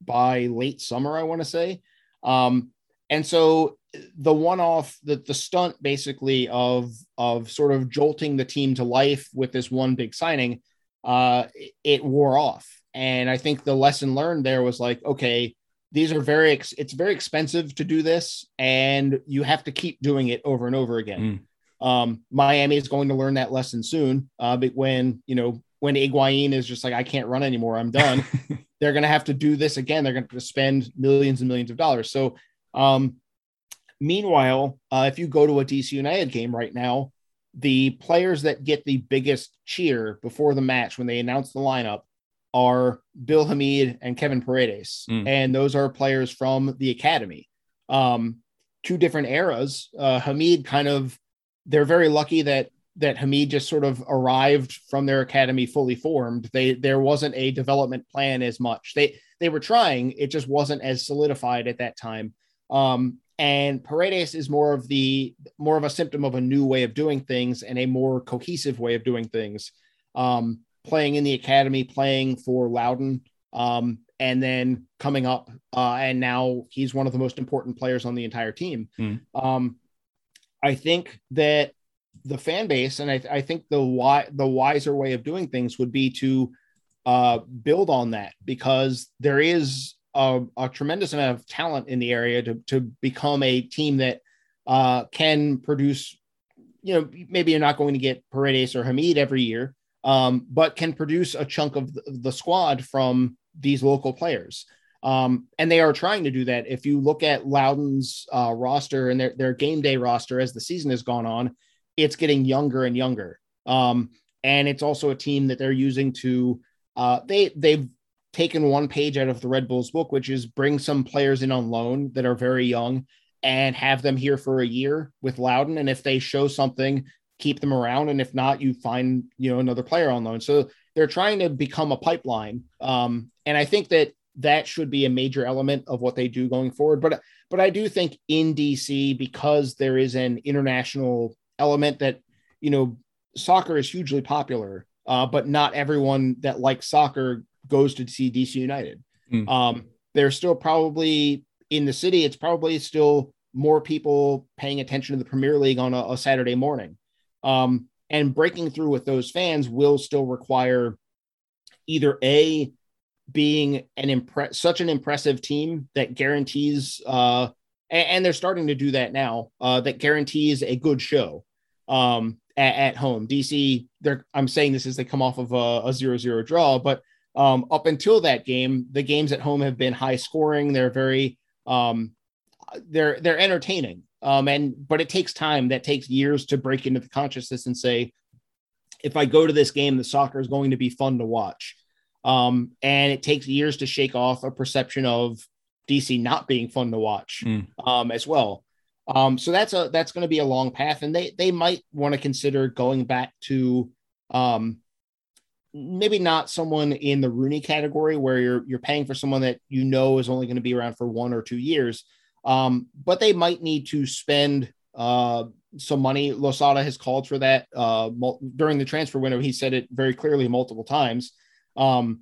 by late summer, I want to say. Um, and so the one-off, the the stunt basically of of sort of jolting the team to life with this one big signing, uh, it wore off. And I think the lesson learned there was like, okay, these are very ex- it's very expensive to do this, and you have to keep doing it over and over again. Mm. Um, Miami is going to learn that lesson soon. Uh, but when you know when Higuain is just like, I can't run anymore, I'm done. *laughs* they're going to have to do this again. They're going to spend millions and millions of dollars. So um, meanwhile, uh, if you go to a DC United game right now, the players that get the biggest cheer before the match when they announce the lineup are Bill Hamid and Kevin Paredes. Mm. And those are players from the academy. Um, two different eras. Uh, Hamid kind of, they're very lucky that that Hamid just sort of arrived from their academy fully formed. They there wasn't a development plan as much. They they were trying, it just wasn't as solidified at that time. Um, and Paredes is more of the more of a symptom of a new way of doing things and a more cohesive way of doing things. Um, playing in the academy, playing for Loudoun, um, and then coming up, uh, and now he's one of the most important players on the entire team. Mm. Um, I think that the fan base, and I, I think the why the wiser way of doing things would be to uh, build on that because there is a, a, tremendous amount of talent in the area to, to become a team that uh, can produce. You know, maybe you're not going to get Paredes or Hamid every year, um, but can produce a chunk of the, squad from these local players. Um, and they are trying to do that. If you look at Loudoun's uh, roster and their, their game day roster as the season has gone on, it's getting younger and younger. Um, and it's also a team that they're using to uh, they they've taken one page out of the Red Bulls book, which is bring some players in on loan that are very young and have them here for a year with Loudoun. And if they show something, keep them around. And if not, you find you know another player on loan. So they're trying to become a pipeline. Um, and I think that that should be a major element of what they do going forward. But but I do think in DC because there is an international element that you know soccer is hugely popular, uh, but not everyone that likes soccer goes to see DC United. Mm. Um, there's still probably in the city, it's probably still more people paying attention to the Premier League on a, a Saturday morning. Um, and breaking through with those fans will still require either a being an impress such an impressive team that guarantees uh and, and they're starting to do that now uh that guarantees a good show um at, at home dc they're i'm saying this as they come off of a, a zero zero draw but um, up until that game, the games at home have been high scoring. They're very um, they're they're entertaining. Um, and but it takes time. That takes years to break into the consciousness and say, if I go to this game, the soccer is going to be fun to watch. Um, and it takes years to shake off a perception of DC not being fun to watch mm. um, as well. Um, so that's a that's going to be a long path, and they they might want to consider going back to um, maybe not someone in the Rooney category where you're you're paying for someone that you know is only going to be around for one or two years. Um, but they might need to spend uh, some money. Losada has called for that uh, during the transfer window. He said it very clearly multiple times um,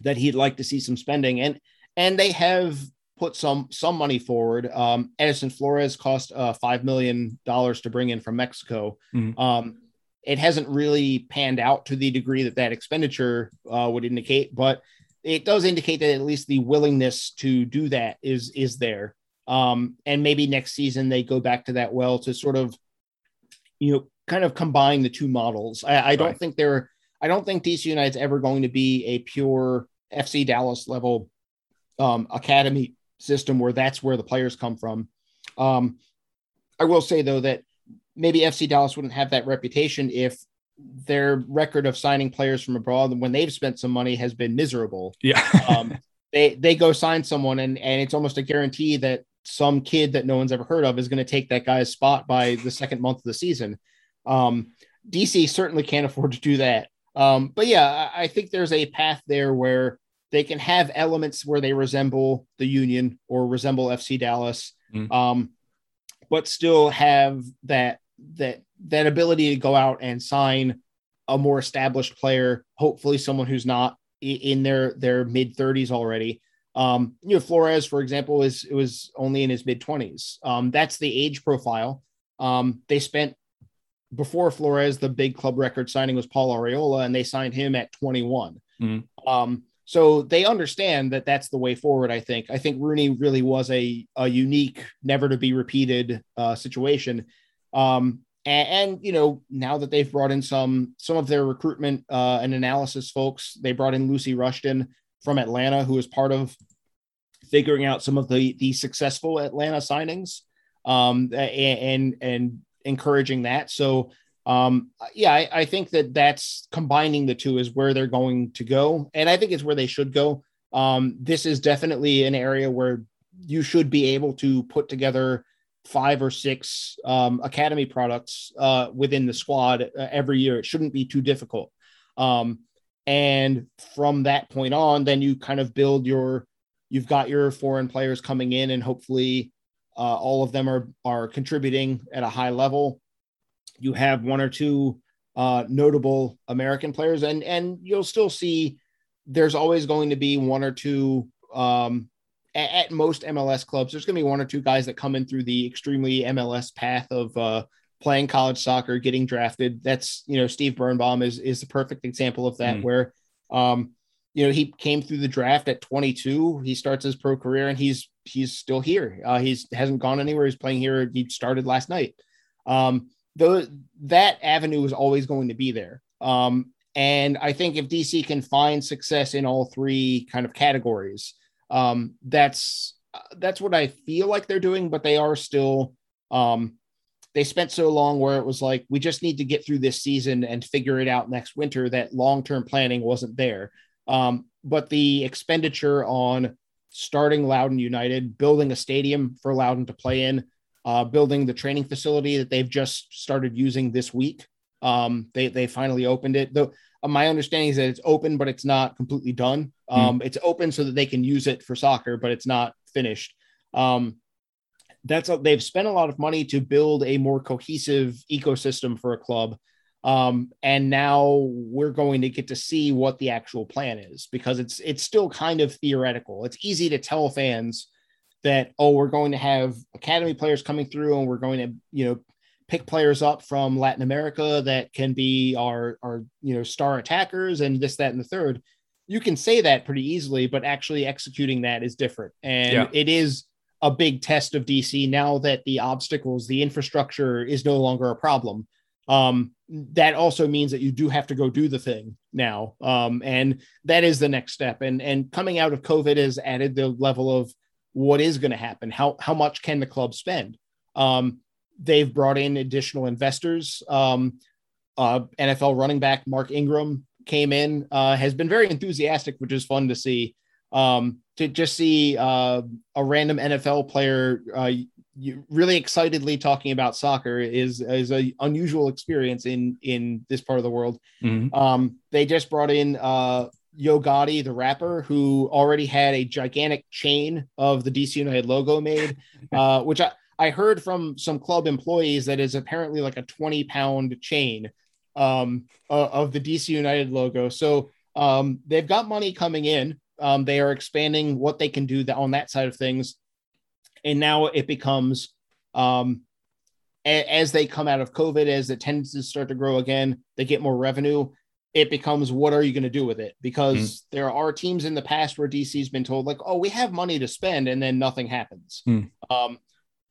that he'd like to see some spending, and and they have put some some money forward. Um, Edison Flores cost uh, five million dollars to bring in from Mexico. Mm-hmm. Um, it hasn't really panned out to the degree that that expenditure uh, would indicate, but it does indicate that at least the willingness to do that is is there. Um, and maybe next season they go back to that well to sort of, you know, kind of combine the two models. I, I don't right. think they're, I don't think DC United's ever going to be a pure FC Dallas level um, academy system where that's where the players come from. Um, I will say though that maybe FC Dallas wouldn't have that reputation if their record of signing players from abroad when they've spent some money has been miserable. Yeah. *laughs* um, they they go sign someone and and it's almost a guarantee that some kid that no one's ever heard of is going to take that guy's spot by the second month of the season. Um, DC certainly can't afford to do that. Um, but yeah, I, I think there's a path there where they can have elements where they resemble the Union or resemble FC Dallas, mm. um, but still have that that that ability to go out and sign a more established player, hopefully someone who's not in their their mid 30s already. Um, you know, Flores, for example, is it was only in his mid 20s. Um, that's the age profile. Um, they spent before Flores, the big club record signing was Paul Arriola, and they signed him at 21. Mm-hmm. Um, so they understand that that's the way forward. I think. I think Rooney really was a a unique, never to be repeated uh, situation. Um, and, and, you know, now that they've brought in some some of their recruitment uh, and analysis folks, they brought in Lucy Rushton from Atlanta, who is part of figuring out some of the the successful Atlanta signings, um, and and encouraging that. So um, yeah, I, I, think that that's combining the two is where they're going to go, and I think it's where they should go. Um, this is definitely an area where you should be able to put together five or six um, academy products uh, within the squad uh, every year. It shouldn't be too difficult. Um, and from that point on, then you kind of build your, you've got your foreign players coming in, and hopefully uh, all of them are are contributing at a high level. You have one or two uh, notable American players, and and you'll still see there's always going to be one or two um, at, most MLS clubs. There's going to be one or two guys that come in through the extremely MLS path of uh, playing college soccer, getting drafted. That's you know Steve Birnbaum is is the perfect example of that, mm. where um, you know he came through the draft at 22. He starts his pro career and he's he's still here. Uh, he's hasn't gone anywhere. He's playing here. He started last night. Um, that avenue is always going to be there. Um, and I think if DC can find success in all three kind of categories, um, that's that's what I feel like they're doing. But they are still um, they spent so long where it was like we just need to get through this season and figure it out next winter. That long term planning wasn't there. Um, but the expenditure on starting Loudoun United, building a stadium for Loudoun to play in, uh, building the training facility that they've just started using this week. Um, they they finally opened it. Though my understanding is that it's open, but it's not completely done. Hmm. Um, mm. It's open so that they can use it for soccer, but it's not finished. Um, that's a, they've spent a lot of money to build a more cohesive ecosystem for a club. Um, and now we're going to get to see what the actual plan is because it's it's still kind of theoretical. It's easy to tell fans that oh we're going to have academy players coming through and we're going to you know pick players up from Latin America that can be our our you know star attackers and this that and the third. You can say that pretty easily, but actually executing that is different, and yeah. it is a big test of DC now that the obstacles, the infrastructure is no longer a problem. Um, that also means that you do have to go do the thing now, um, and that is the next step. And and coming out of COVID has added the level of what is going to happen. How how much can the club spend? Um, they've brought in additional investors. Um, uh, NFL running back Mark Ingram came in, uh, has been very enthusiastic, which is fun to see. Um, to just see uh, a random NFL player uh, really excitedly talking about soccer is is an unusual experience in in this part of the world. Mm-hmm. Um, they just brought in uh, Yo Gotti, the rapper, who already had a gigantic chain of the DC United logo made, *laughs* uh, which I, I heard from some club employees that is apparently like a 20 pound chain um, uh, of the DC United logo. So um, they've got money coming in. Um, they are expanding what they can do on that side of things. And now it becomes, um, a- as they come out of COVID, as the tendencies start to grow again, they get more revenue. It becomes what are you going to do with it? Because mm. there are teams in the past where DC's been told, like, oh, we have money to spend, and then nothing happens. Mm.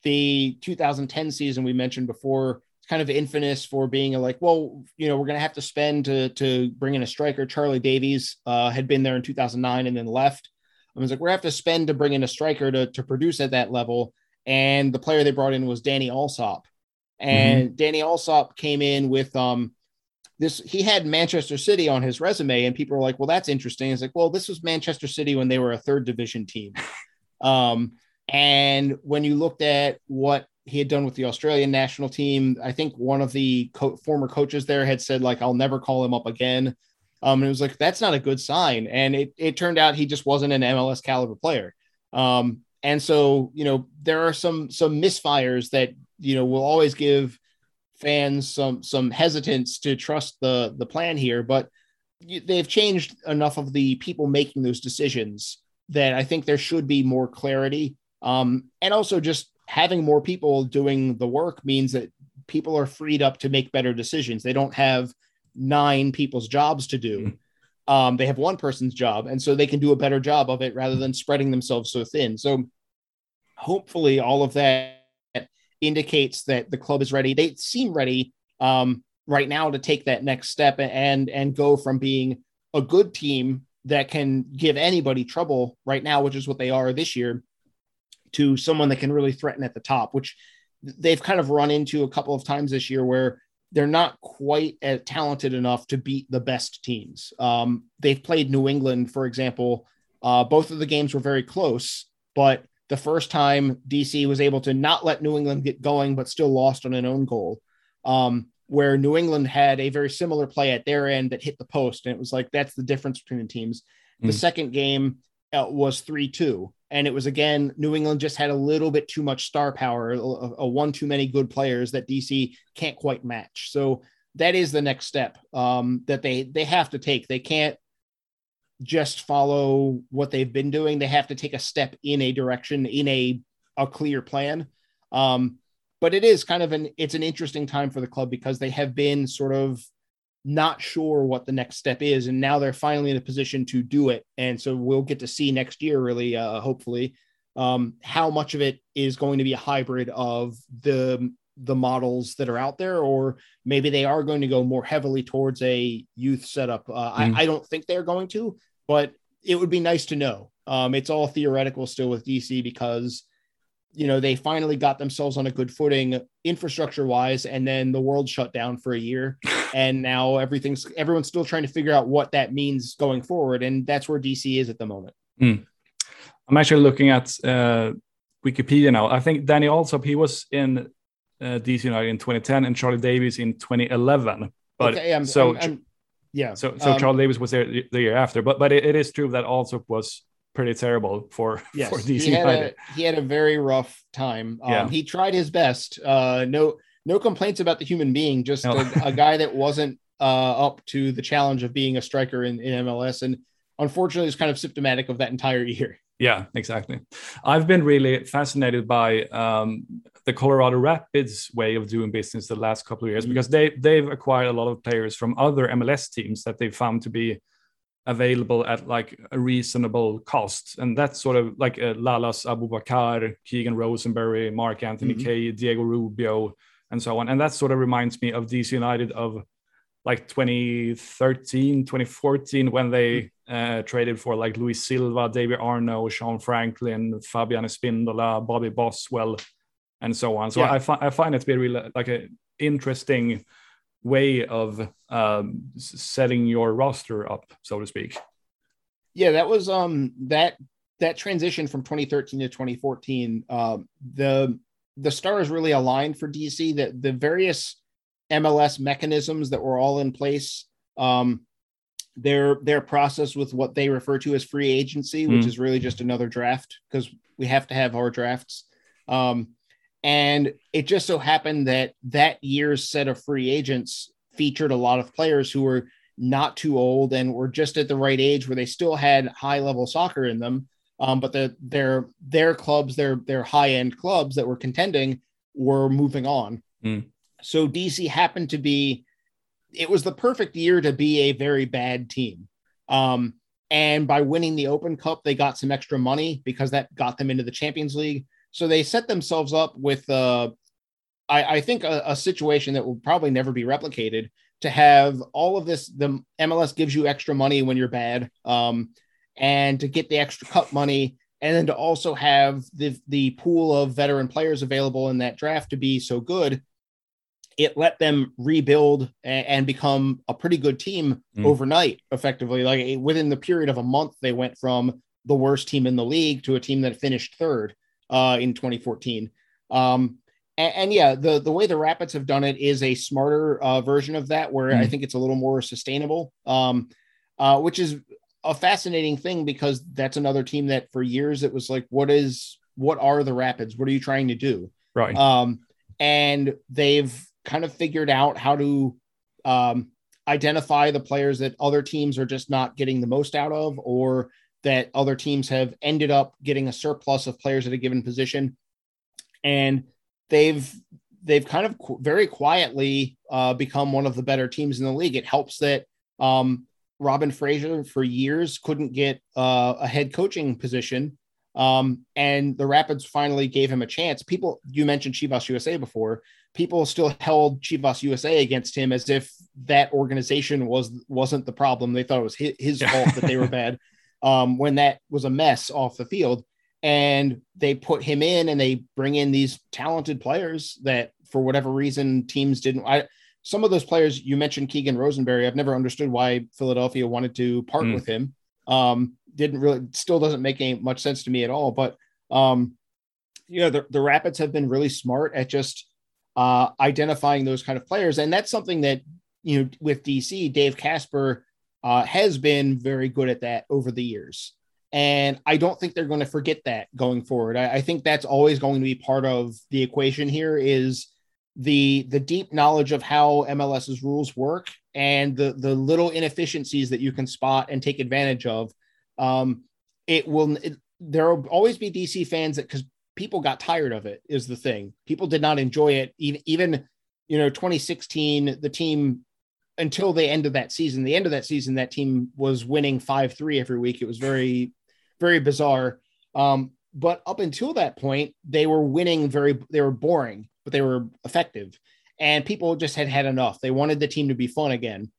The 2010 season we mentioned before kind of infamous for being like, well, you know, we're going to have to spend to to bring in a striker. Charlie Davies uh, had been there in 2009 and then left. I was like, we're going to have to spend to bring in a striker to, to produce at that level. And the player they brought in was Danny Allsopp. And mm-hmm. Danny Allsopp came in with um this he had Manchester City on his resume, and people were like, well, that's interesting. It's like, well, this was Manchester City when they were a third division team. *laughs* Um, and when you looked at what he had done with the Australian national team, I think one of the co- former coaches there had said, like, I'll never call him up again. Um, and it was like, that's not a good sign. And it, it turned out he just wasn't an MLS caliber player. Um, and so, you know, there are some, some misfires that, you know, will always give fans some, some hesitance to trust the, the plan here, but they've changed enough of the people making those decisions that I think there should be more clarity um, and also just having more people doing the work means that people are freed up to make better decisions. They don't have nine people's jobs to do. Mm-hmm. Um, they have one person's job, and so they can do a better job of it rather than spreading themselves so thin. So hopefully, all of that indicates that the club is ready. They seem ready um, right now to take that next step and and go from being a good team that can give anybody trouble right now, which is what they are this year, to someone that can really threaten at the top, which they've kind of run into a couple of times this year where they're not quite as talented enough to beat the best teams. Um, they've played New England, for example. Uh, both of the games were very close, but the first time DC was able to not let New England get going, but still lost on an own goal. Um, where New England had a very similar play at their end that hit the post. And it was like, that's the difference between the teams. Mm. The second game uh, was 3 2. And it was again, New England just had a little bit too much star power, a, a one too many good players that DC can't quite match. So that is the next step um, that they they have to take. They can't just follow what they've been doing. They have to take a step in a direction, in a a clear plan. Um, but it is kind of an it's an interesting time for the club because they have been sort of not sure what the next step is and now they're finally in a position to do it. And so we'll get to see next year really uh, hopefully um, how much of it is going to be a hybrid of the the models that are out there or maybe they are going to go more heavily towards a youth setup. Uh, mm. I, I, don't think they're going to but it would be nice to know. Um, it's all theoretical still with dc because you know they finally got themselves on a good footing infrastructure wise and then the world shut down for a year *laughs* and now everything's everyone's still trying to figure out what that means going forward and that's where dc is at the moment mm. i'm actually looking at uh, wikipedia now i think danny Allsopp he was in uh, dc united in 2010 and charlie davies in 2011 but okay, I'm, so I'm, I'm, yeah so so um, charlie davies was there the year after but but it, it is true that Allsopp was pretty terrible for *laughs* yes, for DC he had, a, he had a very rough time. Um, yeah. He tried his best. Uh, no no complaints about the human being. Just no. a, *laughs* a, guy that wasn't uh, up to the challenge of being a striker in, in MLS, and unfortunately, it's kind of symptomatic of that entire *laughs* year. Yeah, exactly. I've been really fascinated by um, the Colorado Rapids way of doing business the last couple of years mm-hmm. because they they've acquired a lot of players from other MLS teams that they found to be available at like a reasonable cost. And that's sort of like uh, Lalas Abubakar, Keegan Rosenberry, Mark Anthony mm-hmm. Kaye, Diego Rubio, and so on. And that sort of reminds me of DC United of like 2013, 2014, when they mm-hmm. uh, traded for like Luis Silva, Davy Arnaud, Sean Franklin, Fabian Espindola, Bobby Boswell, and so on. So yeah. I, fi- I find it to be really like an interesting way of um, setting your roster up, so to speak. Yeah, that was um that that transition from 2013 to 2014. Um, the the stars really aligned for DC. That the various MLS mechanisms that were all in place. Um, their their process with what they refer to as free agency, which mm. is really just another draft because we have to have our drafts. Um, and it just so happened that that year's set of free agents featured a lot of players who were not too old and were just at the right age where they still had high level soccer in them. Um, but the, their their clubs, their their high end clubs that were contending, were moving on. Mm. So DC happened to be. It was the perfect year to be a very bad team. Um, and by winning the Open Cup, they got some extra money because that got them into the Champions League. So they set themselves up with, uh, I, I, think, a, a, situation that will probably never be replicated. To have all of this, the MLS gives you extra money when you're bad, um, and to get the extra cup money, and then to also have the the pool of veteran players available in that draft to be so good, it let them rebuild and, and become a pretty good team mm. overnight. Effectively, like within the period of a month, they went from the worst team in the league to a team that finished third uh, in 2014. Um, and, and, yeah, the the way the Rapids have done it is a smarter uh, version of that, where mm. I think it's a little more sustainable, um, uh, which is a fascinating thing because that's another team that for years it was like, what is what are the Rapids? What are you trying to do? Right. Um, and they've kind of figured out how to um, identify the players that other teams are just not getting the most out of, or that other teams have ended up getting a surplus of players at a given position, and they've they've kind of qu- very quietly uh, become one of the better teams in the league. It helps that um, Robin Fraser for years couldn't get uh, a head coaching position. Um, and the Rapids finally gave him a chance. People, you mentioned Chivas USA before. People still held Chivas USA against him as if that organization was wasn't the problem. They thought it was his, his fault that they were *laughs* bad um, when that was a mess off the field. And they put him in and they bring in these talented players that, for whatever reason, teams didn't. I, some of those players you mentioned, Keegan Rosenberry, I've never understood why Philadelphia wanted to part mm. with him. Um, didn't really, still doesn't make any much sense to me at all. But Um, you know, the, the Rapids have been really smart at just uh, identifying those kind of players. And that's something that, you know, with DC, Dave Kasper uh, has been very good at that over the years. And I don't think they're going to forget that going forward. I, I think that's always going to be part of the equation here is the the deep knowledge of how MLS's rules work and the the little inefficiencies that you can spot and take advantage of. Um, it will there will always be DC fans that because people got tired of it is the thing. People did not enjoy it. Even even you know 2016, the team until the end of that season. The end of that season, that team was winning five three every week. It was very very bizarre. Um, but up until that point, they were winning very. They were boring, but they were effective, and people just had had enough. They wanted the team to be fun again,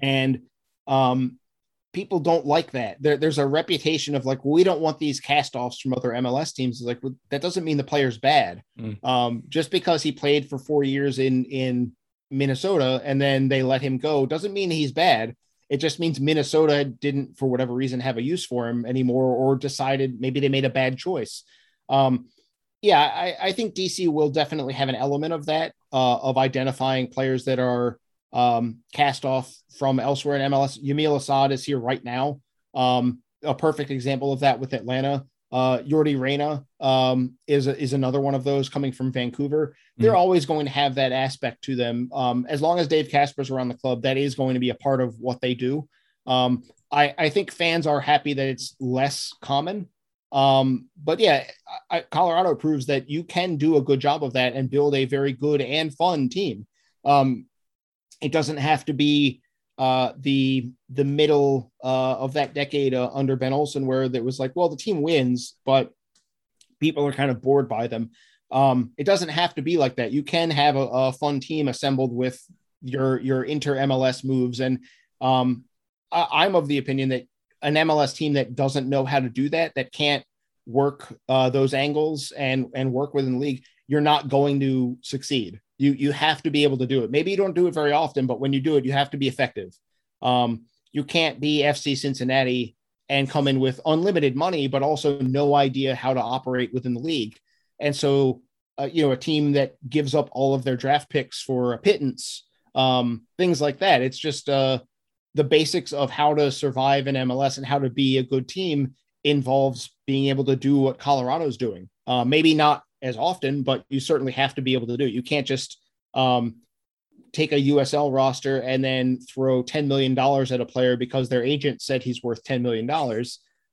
and um, people don't like that. There, there's a reputation of like, we don't want these cast-offs from other MLS teams. It's like well, that doesn't mean the player's bad. Mm. Um, just because he played for four years in in Minnesota and then they let him go doesn't mean he's bad. It just means Minnesota didn't, for whatever reason, have a use for him anymore, or decided maybe they made a bad choice. Um, yeah, I, I, think DC will definitely have an element of that, uh, of identifying players that are um, cast off from elsewhere in MLS. Yamil Asad is here right now. Um, a perfect example of that with Atlanta. Uh, Yordy Reyna um, is is another one of those coming from Vancouver. They're mm always going to have that aspect to them. Um, as long as Dave Kasper's around the club, that is going to be a part of what they do. Um, I, I think fans are happy that it's less common. Um, but yeah, I, Colorado proves that you can do a good job of that and build a very good and fun team. Um, it doesn't have to be uh, the the middle uh, of that decade uh, under Ben Olsen, where there was like, well, the team wins, but people are kind of bored by them. Um, it doesn't have to be like that. You can have a, a fun team assembled with your your inter MLS moves, and um, I, am of the opinion that an MLS team that doesn't know how to do that, that can't work uh, those angles and and work within the league, you're not going to succeed. You you have to be able to do it. Maybe you don't do it very often, but when you do it, you have to be effective. Um, you can't be FC Cincinnati and come in with unlimited money, but also no idea how to operate within the league. And so, uh, you know, a team that gives up all of their draft picks for a pittance, um, things like that. It's just uh, the basics of how to survive in MLS and how to be a good team involves being able to do what Colorado's doing. Uh, maybe not as often, but you certainly have to be able to do it. You can't just um, take a USL roster and then throw $10 million at a player because their agent said he's worth $10 million.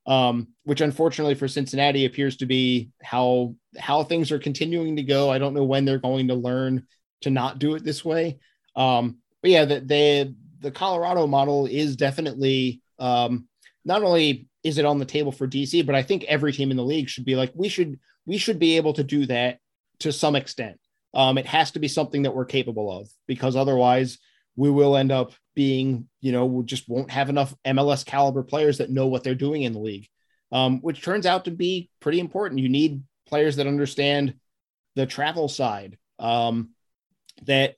Um, which unfortunately for Cincinnati appears to be how how things are continuing to go. I don't know when they're going to learn to not do it this way. Um, but yeah, the, the the Colorado model is definitely um, not only is it on the table for DC, but I think every team in the league should be like we should we should be able to do that to some extent. Um, it has to be something that we're capable of because otherwise we will end up being, you know, we just won't have enough MLS caliber players that know what they're doing in the league, um, which turns out to be pretty important. You need players that understand the travel side. Um, that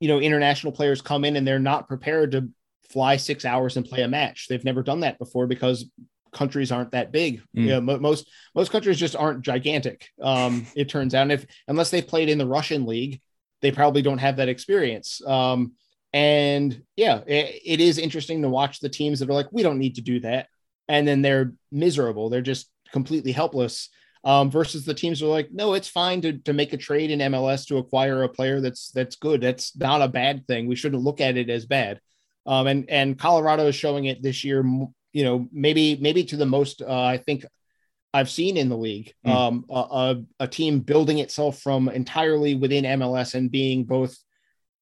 you know, international players come in and they're not prepared to fly six hours and play a match. They've never done that before because countries aren't that big. Mm. You know, most most countries just aren't gigantic. Um, *laughs* it turns out, and if unless they played in the Russian league, they probably don't have that experience. Um, and yeah, it, it is interesting to watch the teams that are like, we don't need to do that, and then they're miserable. They're just completely helpless. Um, versus the teams are like, no, it's fine to, to make a trade in MLS to acquire a player that's that's good. That's not a bad thing. We shouldn't look at it as bad. Um, and and Colorado is showing it this year you know, maybe maybe to the most uh, I think I've seen in the league. Mm. Um, a, a, team building itself from entirely within MLS and being both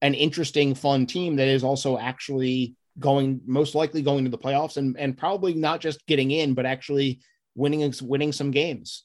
an interesting, fun team that is also actually going most likely going to the playoffs and and probably not just getting in, but actually winning winning some games.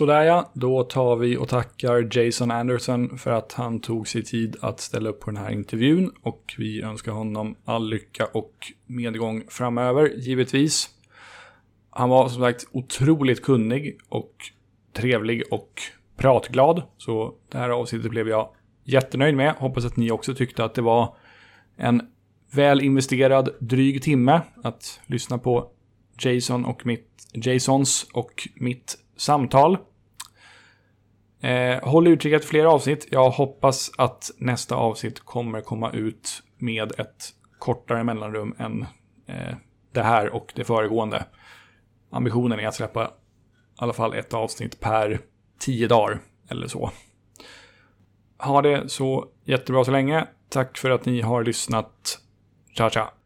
Sådär ja, då tar vi och tackar Jason Anderson för att han tog sig tid att ställa upp på den här intervjun och vi önskar honom all lycka och medgång framöver, givetvis. Han var som sagt otroligt kunnig och trevlig och pratglad, så det här avsnittet blev jag jättenöjd med. Hoppas att ni också tyckte att det var en väl investerad dryg timme att lyssna på Jason och mitt, Jasons och mitt samtal. Eh, håll utkik efter fler avsnitt. Jag hoppas att nästa avsnitt kommer komma ut med ett kortare mellanrum än eh, det här och det föregående. Ambitionen är att släppa i alla fall ett avsnitt per tio dagar eller så. Ha det så jättebra så länge. Tack för att ni har lyssnat. Ciao, ciao.